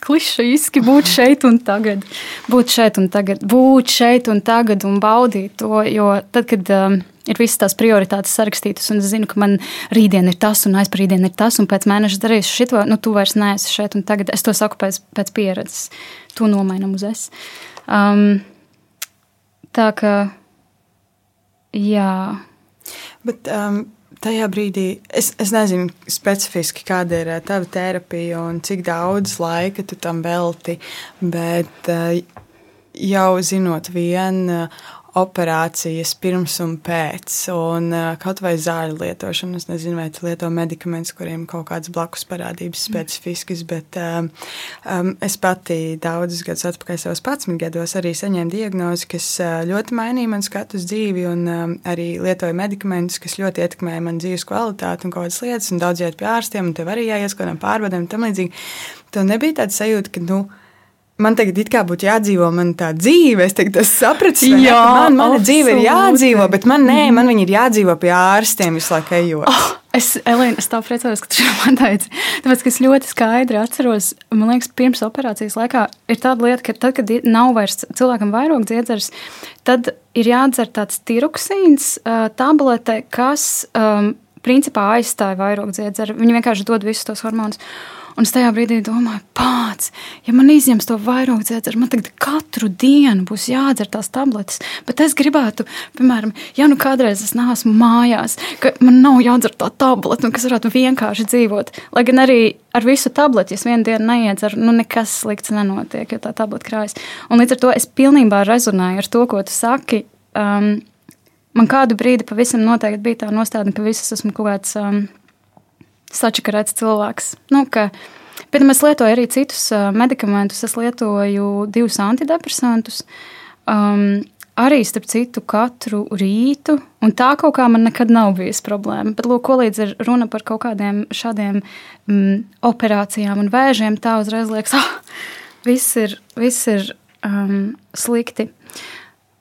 klišejiski būt šeit un tagad. Būt šeit un tagad, būt šeit un tagad un baudīt to. Jo tad, kad um, ir visas tās prioritātes sarakstītas, un es zinu, ka man rītdien ir tas, un aizpārīdien ir tas, un pēc mēneša darīšu šito, nu, tu vairs neesi šeit un tagad. Es to saku pēc, pēc pieredzes. To nomainam uz es. Um, tā kā, jā. Bet, um, tajā brīdī es, es nezinu specifiski, kāda ir eh, tava terapija un cik daudz laika tu tam velti, bet eh, jau zinot vienu operācijas pirms un pēc, un uh, kaut vai zāļu lietošanu. Es nezinu, vai tu lieto medikamentus, kuriem kaut kādas blakus parādības mm. specifiskas, bet um, es pati daudzus gadus atpakaļ, savos 11 gados, arī saņēmu diagnozi, kas uh, ļoti mainīja man skatu uz dzīvi, un um, arī lietoju medikamentus, kas ļoti ietekmēja man dzīves kvalitāti un kaut kādas lietas, un daudz iet pie ārstiem, un tev arī jāies kaut kādam pārbaudēm un tam līdzīgi. Tev nebija tāds sajūta, ka, nu, man tagad it kā būtu jādzīvo man tā dzīve. Es tagad sapratu, ka jā, man mana absolūti. dzīve ir jādzīvo, bet man nē, man viņa ir jādzīvo pie ārstiem visu laiku ejot. Oh. Es, Elīna, es tā priecājos, ka tu man teici. Tāpēc, ka es ļoti skaidri atceros, man liekas, pirms operācijas laikā ir tāda lieta, ka tad, kad nav vairs cilvēkam vairāk dziedzers, tad ir jādzer tāds tiroksīns tablete, kas um, principā aizstāja vairāk dziedzeru. Viņi vienkārši dod visus tos hormonus. Un es tajā brīdī domāju, pats, ja man izņems to vairāk dzērt, man tagad katru dienu būs jādzer tās tabletes. Bet es gribētu, piemēram, ja nu kādreiz es neesmu mājās, ka man nav jādzer tā tablete, nu, kas varētu vienkārši dzīvot. Lai gan arī ar visu tableti, ja es vienu dienu neiedzeru, nu nekas slikts nenotiek, jo tā tablete krājas. Un līdz ar to es pilnībā rezonēju ar to, ko tu saki. Um, man kādu brīdi pavisam noteikti bija tā nostādne, ka visas esmu kaut kāds um, sačakarēts cilvēks. Nu, ka, bet es lietoju arī citus medikamentus. Es lietoju divus antidepresantus. Um, arī, starp citu, katru rītu. Un tā kaut kā man nekad nav bijusi problēma. Bet, lūk, līdz ir runa par kaut kādiem šādiem mm, operācijām un vēžiem, tā uzreiz liekas, ah, viss ir, viss ir um, slikti.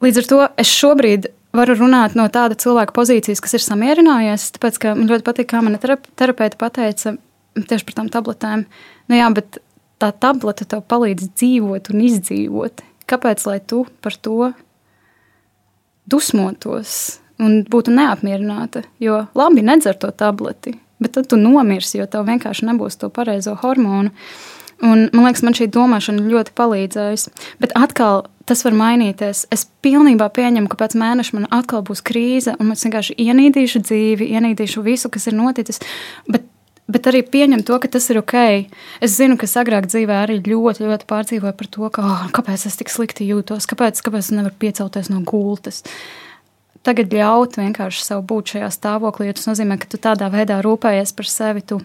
Līdz ar to es šobrīd varu runāt no tāda cilvēka pozīcijas, kas ir samierinājies. Tāpēc, ka man ļoti patīk, kā mana terapeita pateica tieši par tām tabletēm. Nu, jā, bet tā tablete tev palīdz dzīvot un izdzīvot. Kāpēc lai tu par to dusmotos un būtu neapmierināta. Jo labi nedzer to tableti, bet tad tu nomirsi, jo tev vienkārši nebūs to pareizo hormonu. Un, man liekas, man šī domāšana ļoti palīdzējusi. Bet atkal tas var mainīties. Es pilnībā pieņemu, ka pēc mēneša man atkal būs krīze, un es vienkārši ienīdīšu dzīvi, ienīdīšu visu, kas ir noticis. Bet, bet arī pieņem to, ka tas ir ok. Es zinu, ka agrāk dzīvē arī ļoti, ļoti pārdzīvoju par to, ka, oh, kāpēc es tik slikti jūtos, kāpēc, kāpēc es nevaru piecelties no gultas. Tagad ļaut vienkārši sev būt šajā stāvoklī, tas nozīmē, ka tu tādā veidā rūpējies par sevi. Tu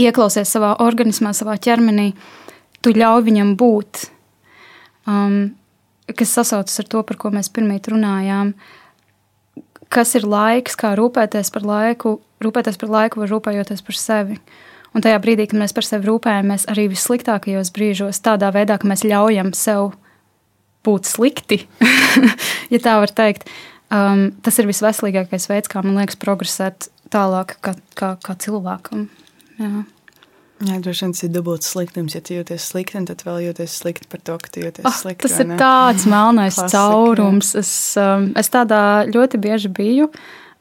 ieklausies savā organismā, savā ķermenī, tu ļauj viņam būt. Um, kas sasaucas ar to, par ko mēs pirmie runājām. Kas ir laiks, kā rūpēties par laiku? Rūpēties par laiku var rūpējoties par sevi. Un tajā brīdī, kad mēs par sevi rūpējamies, arī vissliktākajos brīžos, tādā veidā, ka mēs ļaujam sev būt slikti, <laughs> ja tā var teikt, um, tas ir visveselīgākais veids, kā man liekas, progresēt tālāk kā, kā, kā cilvēkam. Jā. Jā, droši vien tas ir dubults sliktums. Ja tu jūties slikti, tad vēl jūties slikti par to, ka tu jūties oh, slikti. Tas ir ne? tāds melnais Klasika, caurums. Es, um, es tādā ļoti bieži biju.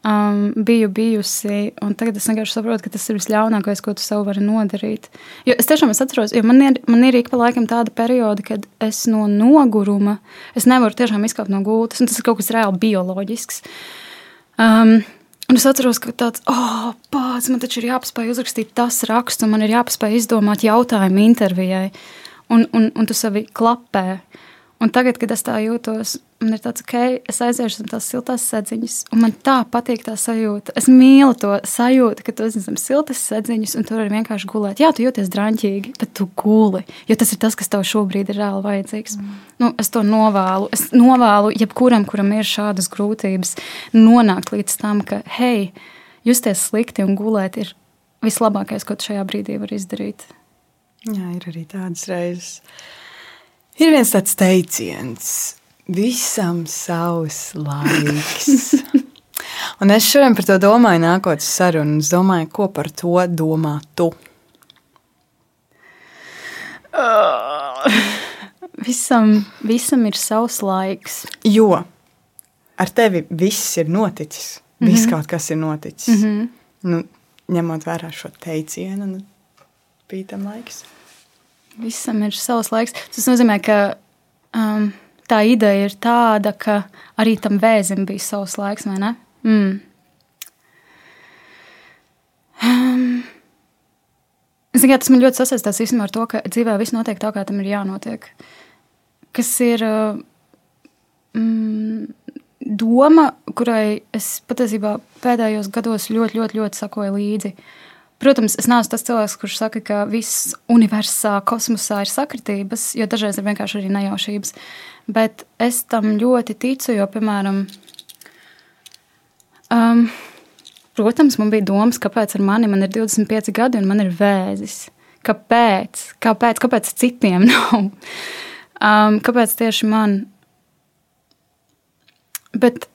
Um, biju bijusi, un tagad es vienkārši saprotu, ka tas ir visļaunākais, ko tu sev vari nodarīt. Jo es tiešām es atceros, jo man ir, man ir ik pa laikam tāda perioda, kad es no noguruma, es nevaru tiešām izkāpt no gultas, un tas ir kaut kas reāli bioloģisks. Um, Un es atceros, ka tāds, oh, pats, man taču ir jāpaspēj uzrakstīt tas raksts, un man ir jāpaspēj izdomāt jautājumu intervijai. Un, un, un tu sevi klapē. Un tagad, kad es tā jūtos, man ir tāds, okay, es aiziešu zem tās siltās sēdziņas, un man tā patīk tā sajūta. Es mīlu to sajūtu, ka tu esi zem siltas sēdziņas, un tur var vienkārši gulēt. Jā, tu jūties drāmķīgi, bet tu guli, jo tas ir tas, kas tev šobrīd ir reāli vajadzīgs. Mm. Nu, es to novēlu. Es novēlu jebkuram, kuram ir šādas grūtības, nonākt līdz tam, ka, hei, justies slikti un gulēt ir vislabākais, ko tu šajā brīdī vari izdarīt. Jā, ir arī tādas reizes. Ir viens tāds teiciens, visam savs laiks. <laughs> Un es šodien par to domāju, nākot uz sarunu. Es domāju, ko par to domā tu. Uh, visam, visam ir savs laiks. Jo ar tevi viss ir noticis. Mm -hmm. Viss kaut kas ir noticis. Mm -hmm. nu, ņemot vērā šo teicienu, nu, bija tam laiks. Visam ir savs laiks. Tas nozīmē, ka um, tā ideja ir tāda, ka arī tam vēzim bija savs laiks, vai ne? Mm. Um, Ziniet, tas man ļoti sasaistās ar to, ka dzīvē viss notiek tā, kā tam ir jānotiek. Kas ir uh, mm, doma, kurai es patiesībā pēdējos gados ļoti, ļoti, ļoti sakoju līdzi. Uh, Protams, es neesmu tas cilvēks, kurš saka, ka viss universā, kosmosā ir sakritības, jo dažreiz ir vienkārši arī nejaušības. Bet es tam ļoti ticu, jo, piemēram, um, protams, man bija domas, kāpēc ar mani man ir 25 gadi un man ir vēzis. Kāpēc? Kāpēc, kāpēc citiem <laughs> nav? Um, kāpēc tieši man? Bet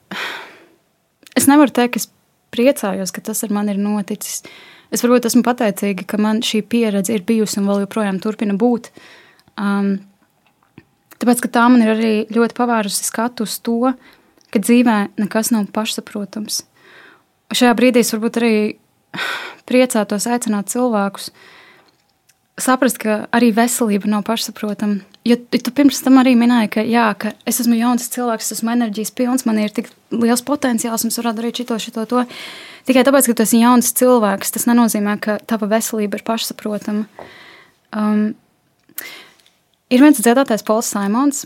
es nevaru teikt, ka es priecājos, ka tas ar mani ir noticis. Es varbūt esmu pateicīga, ka man šī pieredze ir bijusi un vēl joprojām turpina būt. Um, tāpēc, ka tā man ir arī ļoti pavērusi skatu uz to, ka dzīvē nekas nav pašsaprotams. Šajā brīdī es varbūt arī priecātos aicināt cilvēkus saprast, ka arī veselība nav pašsaprotama. Jo tu pirms tam arī minēji, ka, jā, ka es esmu jauns cilvēks, es esmu enerģijas pilns, man ir tik liels potenciāls, un es varu darīt šito, šito, to. Tikai tāpēc, ka tu esi jauns cilvēks, tas nenozīmē, ka tava veselība ir pašsaprotama. Um, ir viens dziedātājs, Pols Simons,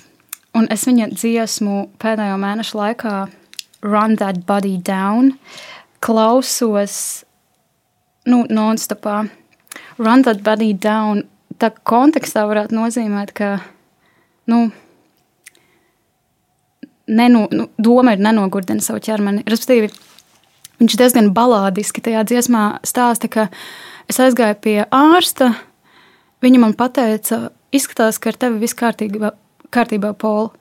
un es viņa dziesmu pēdējo mēnešu laikā Run That Body Down, klausos nu, non-stopā. Run That Body Down, tā kontekstā varētu nozīmēt, ka, nu, nenu, nu, doma ir nenogurdina savu ķermeni. Respektīvi, viņš diezgan balādiski tajā dziesmā stāsta, ka es aizgāju pie ārsta, viņa man pateica, izskatās, ka ar tevi viss kārtībā, kārtībā Pola,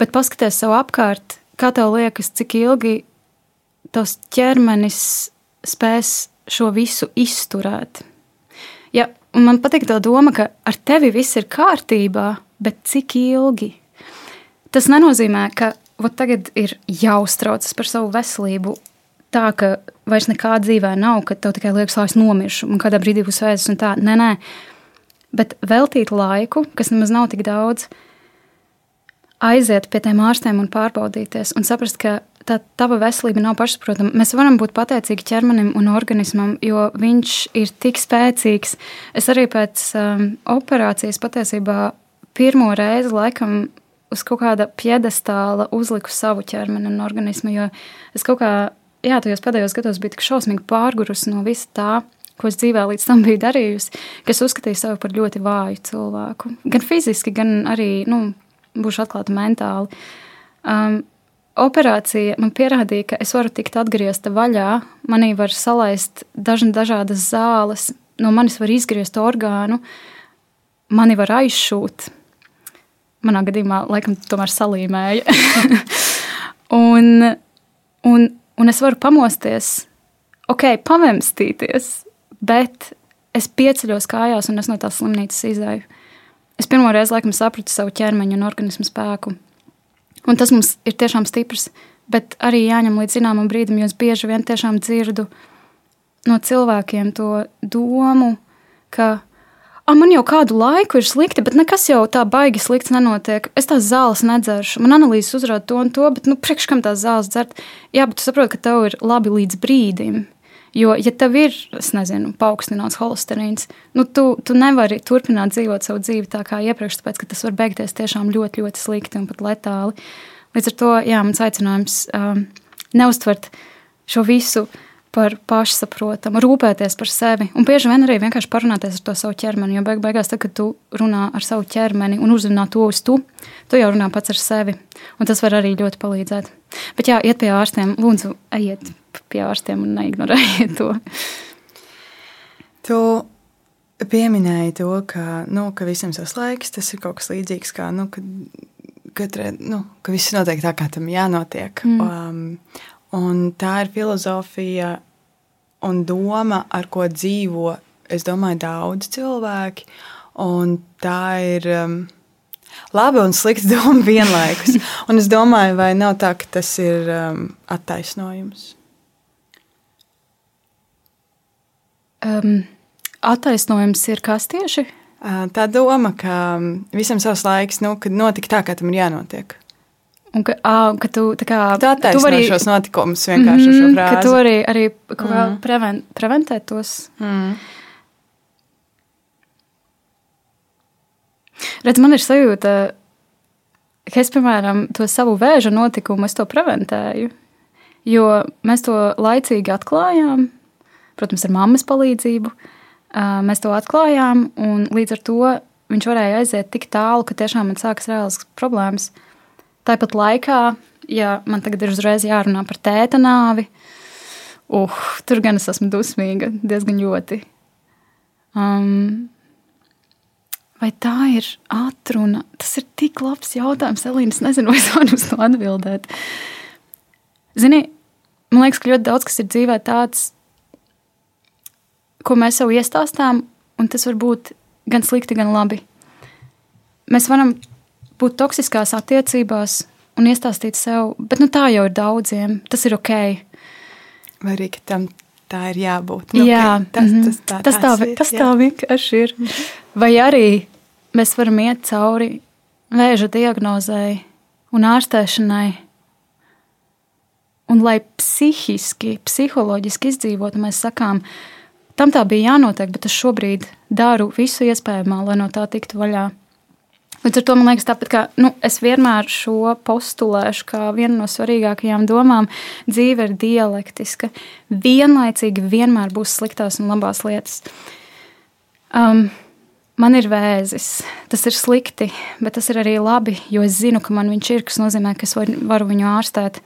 bet paskaties sev apkārt, kā tev liekas, cik ilgi tavs ķermenis spēs šo visu izturēt. Ja, man patīk tā doma, ka ar tevi viss ir kārtībā, bet cik ilgi? Tas nenozīmē, ka tagad ir jāuztraucas par savu veselību. Tā ka vairs nekā dzīvē nav, ka tev tikai liekas, lai es nomiršu, un kādā brīdī būs vēzis un tā. Nē, nē, bet veltīt laiku, kas nemaz nav tik daudz, aiziet pie tiem ārstiem un pārbaudīties, un saprast, ka tā tava veselība nav pašsaprotama. Mēs varam būt pateicīgi ķermenim un organismam, jo viņš ir tik spēcīgs. Es arī pēc um, operācijas patiesībā pirmo reizi laikam uz kaut kāda piedestāla uzliku savu ķermeni un organismu, jo es kaut kā, jā, tajos pēdējos gados biju tik šausmīgi pārgurusi no visa tā, ko es dzīvē līdz tam biju darījusi, ka es uzskatīju sevi par ļoti vāju cilvēku. Gan fiziski, gan arī, nu, būšu atklāta mentāli. Um, operācija man pierādīja, ka es varu tikt atgriezta vaļā, manī var salaist dažna, dažādas zāles, no manis var izgriezt orgānu, mani var aizšūt. Manā gadījumā, laikam, tomēr salīmēja. <laughs> un, un, un es varu pamosties, ok, pamestīties, bet es pieceļos kājās un es no tās slimnīcas izēju. Es pirmo reizi laikam sapratu savu ķermeņa un organismu spēku. Un tas mums ir tiešām stiprs, bet arī jāņem līdz zināmam brīdim, jo es bieži vien tiešām dzirdu no cilvēkiem to domu, ka ah, man jau kādu laiku ir slikti, bet nekas jau tā baigi slikts nenotiek. Es tās zāles nedzeršu, man analīzes uzrāda to un to, bet nu, priekš kam tās zāles dzert? Jā, bet tu saproti, ka tev ir labi līdz brīdim. Jo, ja tev ir, es nezinu, paaugstināts holesterīns, nu, tu, tu nevari turpināt dzīvot savu dzīvi tā kā iepriekš, tāpēc ka tas var beigties tiešām ļoti, ļoti slikti un pat letāli. Līdz ar to, jā, mans aicinājums um, neustvert šo visu par pašsaprotamu, rūpēties par sevi. Un bieži vien arī vienkārši parunāties ar to savu ķermeni. Jo beig beigās, tad, kad tu runā ar savu ķermeni un uzrunā to uz tu, tu jau runā pats ar sevi. Un tas var arī ļoti palīdzēt. Bet jā, iet pie ārstiem, lūdzu, ejiet pie ārstiem un neignorējiet to. Tu pieminēji to, ka, nu, ka visam savs laiks, tas ir kaut kas līdzīgs, kā, nu, ka, katra, nu, ka viss notiek tā, kā tam jānotiek. Mm. Um, un tā ir filozofija un doma, ar ko dzīvo, es domāju, daudz cilvēki. Un tā ir um, laba un slikta <laughs> doma vienlaikus. Un es domāju, vai nav tā, ka tas ir um, attaisnojums. Um, attaisnojums ir kas tieši? Tā doma, ka visam savs laiks, nu, kad notika tā, kā tam ir jānotiek. Un ka, à, ka tu, kā, tu attaisno vari, šos notikumus vienkārši mm šo frāzi. Ka tu arī, arī kaut kā mm. preven, preventē tos. Mm. Redz, man ir sajūta, ka es, piemēram, to savu vēža notikumu, es to preventēju. Jo mēs to laicīgi atklājām, protams, ar mammas palīdzību. Mēs to atklājām, un līdz ar to viņš varēja aiziet tik tālu, ka tiešām man sākas reāls problēmas. Tāpat laikā, ja man tagad ir uzreiz jārunā par tēta nāvi, uh, tur gan es esmu dusmīga, diezgan ļoti. Um, vai tā ir atruna? Tas ir tik labs jautājums, Elīna. Es nezinu, <laughs> vai es varu uz to atbildēt. Zini, man liekas, ka ļoti daudz kas ir dzīvē tāds, ko mēs sev iestāstām, un tas var būt gan slikti, gan labi. Mēs varam būt toksiskās attiecībās un iestāstīt sev, bet nu, tā jau ir daudziem. Tas ir ok. Vai arī tam tā ir jābūt? Nu, Jā, okay, tas, mm -hmm. tas, tā, tas, tā, ir, tas tā vienkārši ir. Vai arī mēs varam iet cauri vēža diagnozēji un ārstēšanai. Un lai psihiski, psiholoģiski izdzīvotu, mēs sakām, Tam tā bija jānotiek, bet es šobrīd daru visu iespējamo, lai no tā tiktu vaļā. Līdz ar to man liekas, tāpat kā nu, es vienmēr šo postulēšu, kā viena no svarīgākajām domām, dzīve ir dialektiska. Vienlaicīgi vienmēr būs sliktās un labās lietas. Um, Man ir vēzis, tas ir slikti, bet tas ir arī labi, jo es zinu, ka man viņš ir, kas nozīmē, ka es varu viņu ārstēt.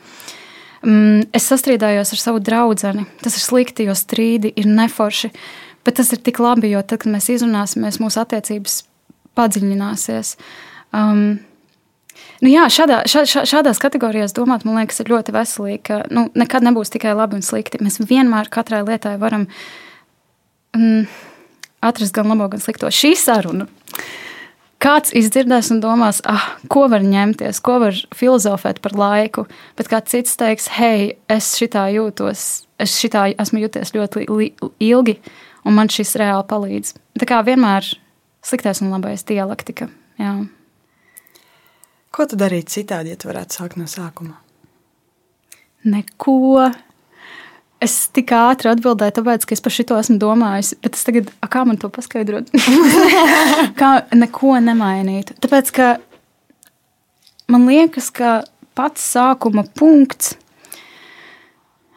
Um, es sastrīdājos ar savu draugu. Tas ir slikti, jo strīdi ir neforši. Bet tas ir tik labi, jo tad, kad mēs izrunāsimies, mūsu attiecības padziļināsies. Um, nu jā, šādā, šā, šā, šādās kategorijās domāt, man liekas, ir ļoti veselīgi, ka nu, nekad nebūs tikai labi un slikti. Mēs vienmēr katrai lietai varam um, atrast gan labo, gan slikto. Šī saruna. Kāds izdzirdēs un domās, ah, ko var ņemties, ko var filozofēt par laiku, bet kāds cits teiks, hei, es šitā jūtos, es šitā esmu jūties ļoti ilgi, un man šis reāli palīdz. Tā kā vienmēr sliktais un labais dialektika. Jā. Ko tu darītu citādi, ja tu varētu sākt no sākuma? Neko. Es tik ātri atbildēju, tāpēc, ka es par šo esmu domājis. Bet es tagad, a, kā man to paskaidrot? <laughs> kā neko nemainīt. Tāpēc, ka man liekas, ka pats sākuma punkts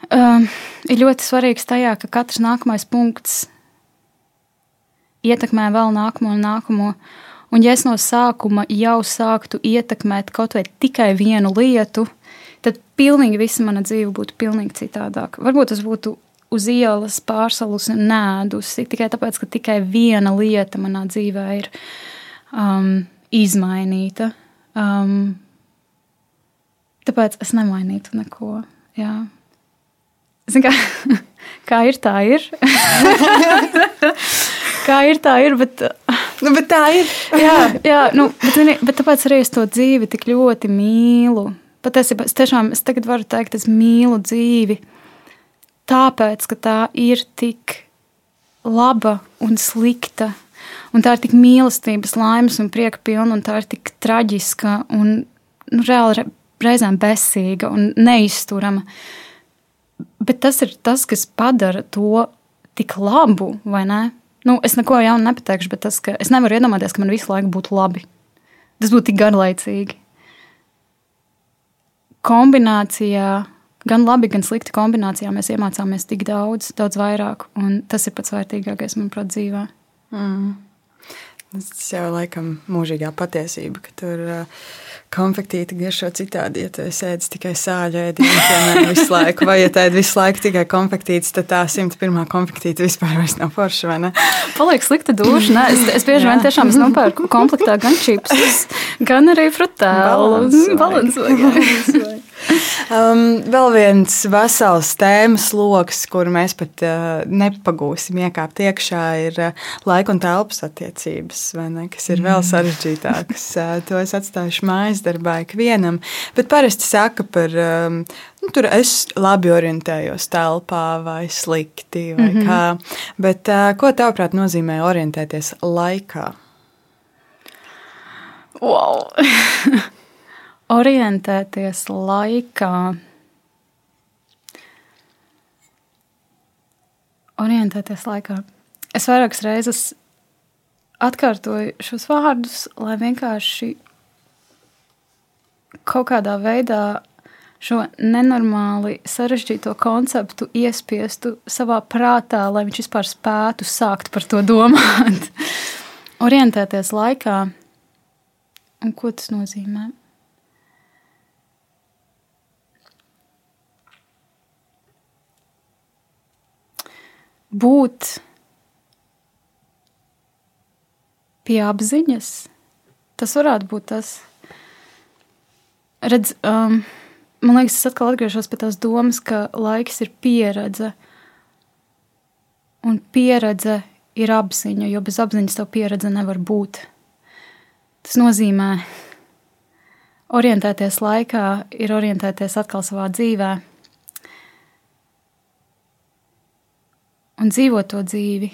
um, ir ļoti svarīgs tajā, ka katrs nākamais punkts ietekmē vēl nākamo un nākamo. Un, ja es no sākuma jau sāktu ietekmēt kaut vai tikai vienu lietu, tad pilnīgi visa mana dzīve būtu pilnīgi citādāka. Varbūt tas būtu uz ielas pārsalus un nēdusi tikai tāpēc, ka tikai viena lieta manā dzīvē ir um, izmainīta. Um, tāpēc es nemainītu neko. Jā. Zin, kā, <laughs> kā ir, tā ir. <laughs> kā ir, tā ir. Bet, <laughs> nu, bet tā ir. jā, <laughs> jā nu, bet, bet tāpēc arī es to dzīvi tik ļoti mīlu. Patiesībā es tiešām es tagad varu teikt, es mīlu dzīvi. Tāpēc, ka tā ir tik laba un slikta. Un tā ir tik mīlestības, laimes un prieka pilna, un tā ir tik traģiska un nu, reāli reizēm besīga un neizturama. Bet tas ir tas, kas padara to tik labu, vai ne? Nu, es neko jaunu nepateikšu, bet tas, ka es nevaru iedomāties, ka man visu laiku būtu labi. Tas būtu tik garlaicīgi. Kombinācijā, gan labi, gan slikti kombinācijā mēs iemācāmies tik daudz, daudz vairāk. Tas ir pats vērtīgākais, manuprāt, dzīvē. Mm. Tas jau laikam mūžīgā patiesība, ka tur uh, konfektīti garšo citādi. Ja tu sēdi tikai sāļu ēdienu, piemēram, <laughs> visu laiku, vai ja tēdi visu laiku tikai konfektītes, tad tā 101. konfektīte vispār nav forša, vai ne? Paliek slikta duša. Nē, es, es bieži vien tiešām es nopērku komplektā gan čipsus, <laughs> gan arī frutēlu. Balansoju. Um, vēl viens vesels tēmas lokus, kur mēs pat uh, nepagūsim iekāpt iekšā, ir uh, laika un telpas attiecības, ne, kas ir vēl mm. sarežģītākas. Uh, to es atstāšu mājas darbā ikvienam, bet parasti saka par. Um, Nu, tur es labi orientējos telpā, vai slikti, vai mm -hmm. kā. Bet, uh, ko tavuprāt nozīmē orientēties laikā? Wow! <laughs> orientēties laikā. Orientēties laikā. Es vairākas reizes atkārtoju šos vārdus, lai vienkārši kaut kādā veidā šo nenormāli sarežģīto konceptu iespiestu savā prātā, lai viņš vispār spētu sākt par to domāt. <laughs> Orientēties laikā. Un ko tas nozīmē? būt pie apziņas. Tas varētu būt tas. Redz, um, man liekas, es atkal atgriežos pie tās domas, ka laiks ir pieredze. Un pieredze ir apziņa, jo bez apziņas tev pieredze nevar būt. Tas nozīmē, orientēties laikā ir orientēties atkal savā dzīvēm un dzīvot to dzīvi.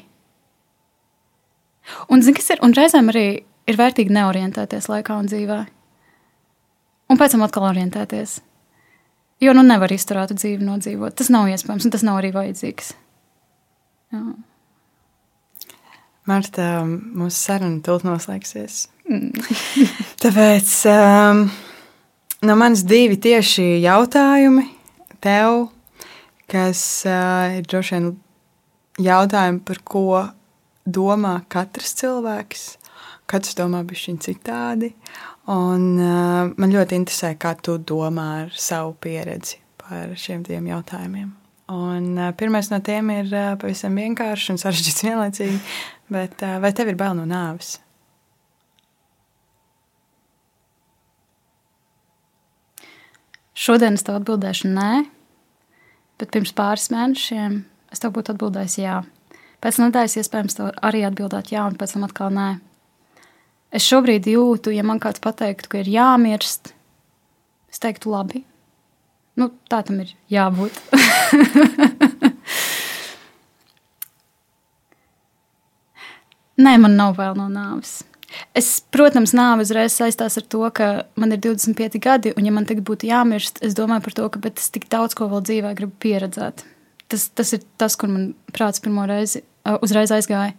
Un, zin, ir, un reizēm arī ir vērtīgi neorientēties laikā un dzīvē. Un pēc tam atkal orientēties. Jo nu nevar izturēt dzīvi nodzīvot. Tas nav iespējams, un tas nav arī vajadzīgs. Jā. Marta, mūsu saruna tūlīt noslēgsies. Mm. <laughs> Tāpēc um, no manis divi tieši jautājumi tev, kas uh, ir droši vien jautājumi, par ko domā katrs cilvēks. Katrs domā bišķiņ citādi. Un uh, man ļoti interesē, kā tu domā ar savu pieredzi par šiem tiem jautājumiem. Un uh, pirmais no tiem ir uh, pavisam vienkāršs un sarežģīts <laughs> vienlaicīgi, bet uh, vai tev ir bail no nāves? Šodien es tev atbildēšu nē, bet pirms pāris mēnešiem es tev būtu atbildējis jā. Pēc nedēļas iespējams tev arī atbildēt jā, un pēc tam atkal nē. Es šobrīd jūtu, ja man kāds pateiktu, ka ir jāmirst, es teiktu labi. Nu, tā tam ir jābūt. <laughs> Nē, man nav vēl no nāves. Es, protams, nāve uzreiz saistās ar to, ka man ir 25 gadi, un, ja man tagad būtu jāmirst, es domāju par to, ka es tik daudz ko vēl dzīvē gribu pieredzēt. Tas, tas ir tas, kur man prāts pirmo reizi uzreiz aizgāja.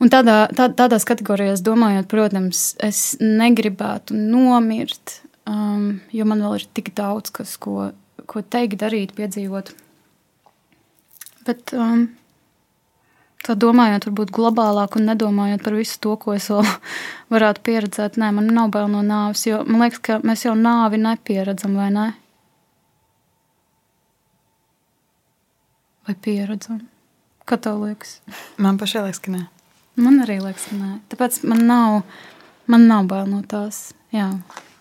Un tādā, tā, tādās kategorijās domājot, protams, es negribētu nomirt, um, jo man vēl ir tik daudz, kas, ko, ko teikt, darīt, piedzīvot. Bet um, tā domājot, varbūt globālāk un nedomājot par visu to, ko es vēl <laughs> varētu pieredzēt. Nē, man nav bail no nāves, jo man liekas, ka mēs jau nāvi nepieredzam, vai ne? Vai pieredzam? Kā tev liekas? Man pašai liekas, ka nē. Man arī liekas, ka nē. Tāpēc man nav, man nav bail no tās. Jā.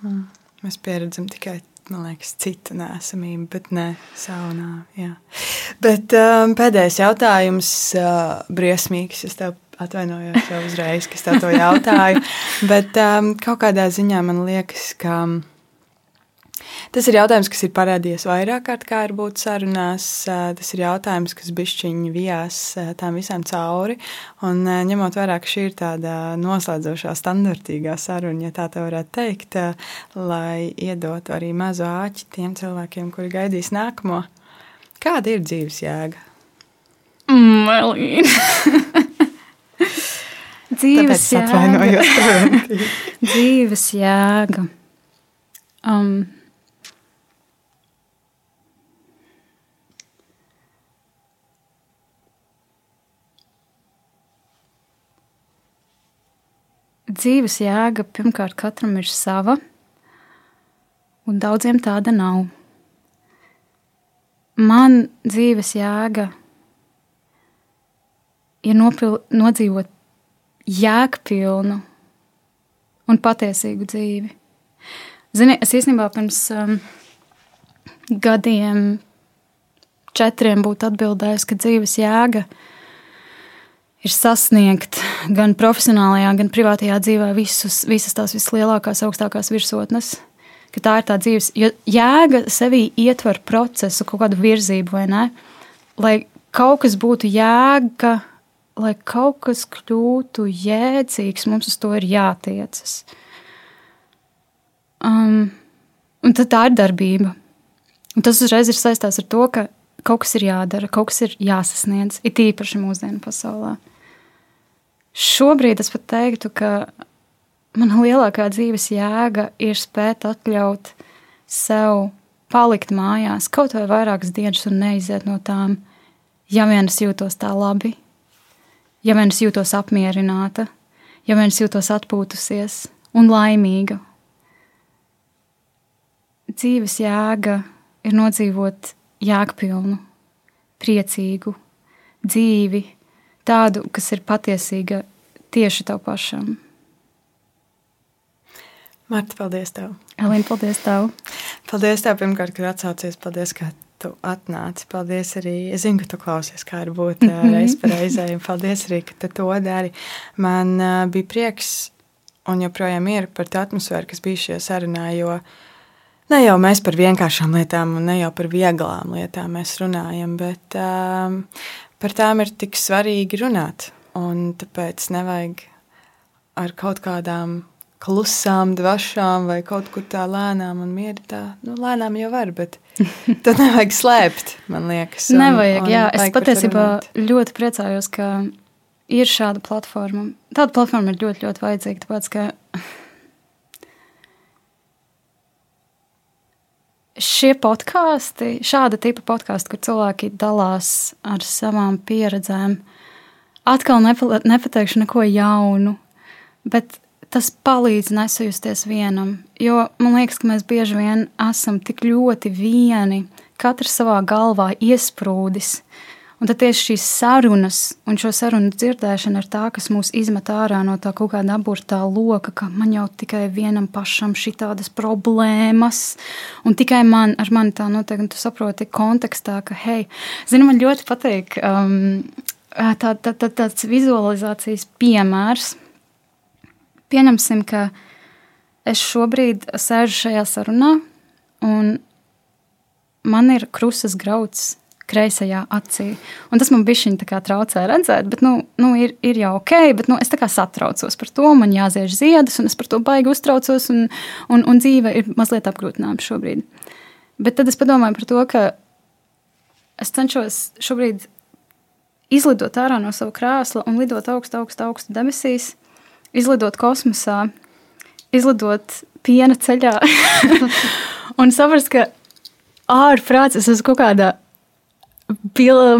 Mm. Mēs pieredzam tikai man liekas, citu nesamību, bet ne savu nāvi. Bet um, pēdējais jautājums, uh, briesmīgs. Es tev atvainojos jau uzreiz, ka es tev to jautāju. <laughs> bet um, kaut kādā ziņā man liekas, ka. Um, Tas ir jautājums, kas ir parādījies vairāk kārt, kā ir būt sarunās. Tas ir jautājums, kas bišķiņi vijās tām visām cauri. Un ņemot vērā, ka šī ir tāda noslēdzošā, standartīgā saruna, ja tā te varētu teikt, lai iedotu arī mazu āķi tiem cilvēkiem, kuri gaidīs nākamo. Kāda ir dzīves jēga? Melīna. <laughs> dzīves jēga. dzīves jēga. Um, dzīves jēga pirmkārt katram ir sava, un daudziem tāda nav. Man dzīves jēga ir nopil, nodzīvot jēgpilnu un patiesīgu dzīvi. Zini, es īstenībā pirms um, gadiem, četriem būtu atbildējis, ka dzīves jēga ir ir sasniegt gan profesionālajā, gan privātajā dzīvē visus, visas tās vislielākās, augstākās virsotnes. Tā ir tā dzīves, jēga sevī ietver procesu, kaut kādu virzību, vai ne? Lai kaut kas būtu jēga, lai kaut kas kļūtu jēdzīgs, mums uz to ir jātiecas. Um, un tā ir darbība. Un tas uzreiz ir saistīts ar to, ka kaut kas ir jādara, kaut kas ir jāsasniedz, it īpaši mūsdienu pasaulē. Šobrīd es pat teiktu, ka mana lielākā dzīves jēga ir spēt atļaut sev palikt mājās kaut vai vairākas dienas un neiziet no tām, ja vien es jūtos tā labi, ja vien es jūtos apmierināta, ja vien es jūtos atpūtusies un laimīga. Dzīves jēga ir nodzīvot jēgpilnu, priecīgu dzīvi, tādu, kas ir patiesīga tieši tev pašam. Marta, paldies tev. Elīna, paldies tev. Paldies tev pirmkārt, ka atsaucies. Paldies, ka tu atnāci. Paldies arī. Es zinu, ka tu klausies, kā ir būt mm <laughs> -hmm. reiz par reizē. Paldies arī, ka tu to dari. Man uh, bija prieks un joprojām ir par tā atmosfēru, kas bija šajā sarunā, jo uh, Ne jau mēs par vienkāršām lietām, un ne jau par vieglām lietām mēs runājam, bet um, par tām ir tik svarīgi runāt. Un tāpēc nevajag ar kaut kādām klusām, dvašām vai kaut kur tā lēnām un mierīgi. Tā nu, lēnām jau var, bet <laughs> to nevajag slēpt, man liekas. Un, nevajag, un jā. Es patiesībā ļoti priecājos, ka ir šāda platforma. Tāda platforma ir ļoti, ļoti vajadzīga, tāpēc ka šie podkāsti, šāda tipa podkāsti, kur cilvēki dalās ar savām pieredzēm, atkal nepa, nepateikšu neko jaunu, bet tas palīdz nesajusties vienam. Jo man liekas, ka mēs bieži vien esam tik ļoti vieni, katrs savā galvā iesprūdis. Un tad tieši šīs sarunas un šo sarunu dzirdēšana ir tā, kas mūs izmet ārā no tā kaut kāda aburtā loka, ka man jau tikai vienam pašam šī tādas problēmas, un tikai man, ar mani tā notiek, un tu saproti kontekstā, ka, hei, zini, man ļoti patīk um, tā, tā, tā, tāds vizualizācijas piemērs. Pieņemsim, ka es šobrīd sēžu šajā sarunā, un man ir krustas grauds kreisajā acī. Un tas man bija viņa traucē redzēt, bet nu, nu, ir, ir jau ok, bet nu, es satraucos par to. Man jāziež ziedus, un es par to baigi uztraucos, un, un, un dzīve ir mazliet apgrūtināta šobrīd. Bet tad es padomāju par to, ka es cenšos šobrīd izlidot ārā no sava krēsla un lidot augstu, augstu, augstu debesīs, izlidot kosmosā, izlidot piena ceļā <laughs> un saprast, ka ārprāts es esmu kaut kādā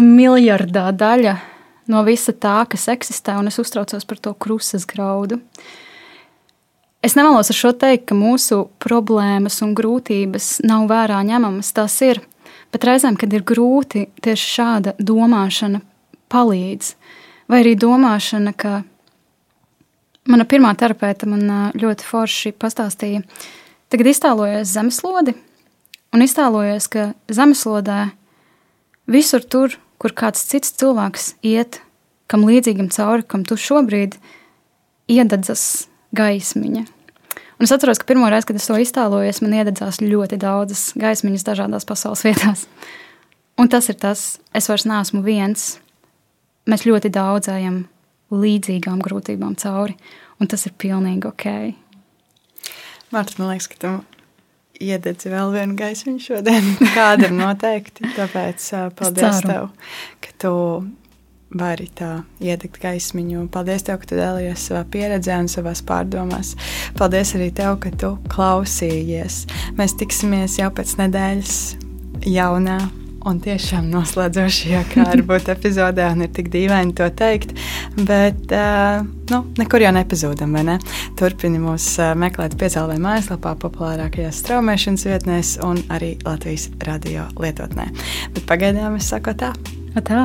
miljardā daļa no visa tā, kas eksistē, un es uztraucos par to krusas graudu. Es nevēlos ar šo teikt, ka mūsu problēmas un grūtības nav vērā ņemamas. Tas ir, bet reizēm, kad ir grūti, tieši šāda domāšana palīdz. Vai arī domāšana, ka mana pirmā terapeita man ļoti forši pastāstīja, tagad iztēlojies zemeslodi un iztēlojies, ka zemeslodē visur tur, kur kāds cits cilvēks iet, kam līdzīgam cauri, kam tu šobrīd iededzas gaismiņa. Un es atceros, ka pirmo reizi, kad es to iztēlojos, man iededzās ļoti daudzas gaismiņas dažādās pasaules vietās. Un tas ir tas, es vairs neesmu viens. Mēs ļoti daudz ejam līdzīgām grūtībām cauri, un tas ir pilnīgi ok. Mārta, man liekas, ka tu iededzi vēl vienu gaismiņu šodien. <laughs> Kādam noteikti. Tāpēc paldies tev, ka tu vari tā iedegt gaismiņu. Paldies, tev, ka tu dalījies savā pieredzē un savās pārdomās. Paldies arī tev, ka tu klausījies. Mēs tiksimies jau pēc nedēļas jaunā un tiešām noslēdzošajā, kā var būt epizodē, un ir tik dīvaini to teikt. Bet uh, nu, nekur jau nepazūdam, ne? Turpini mūs uh, meklēt piecēlē mājaslapā, populārākajās straumēšanas vietnēs un arī Latvijas radio lietotnē. Bet pagaidām es saku tā. Tā.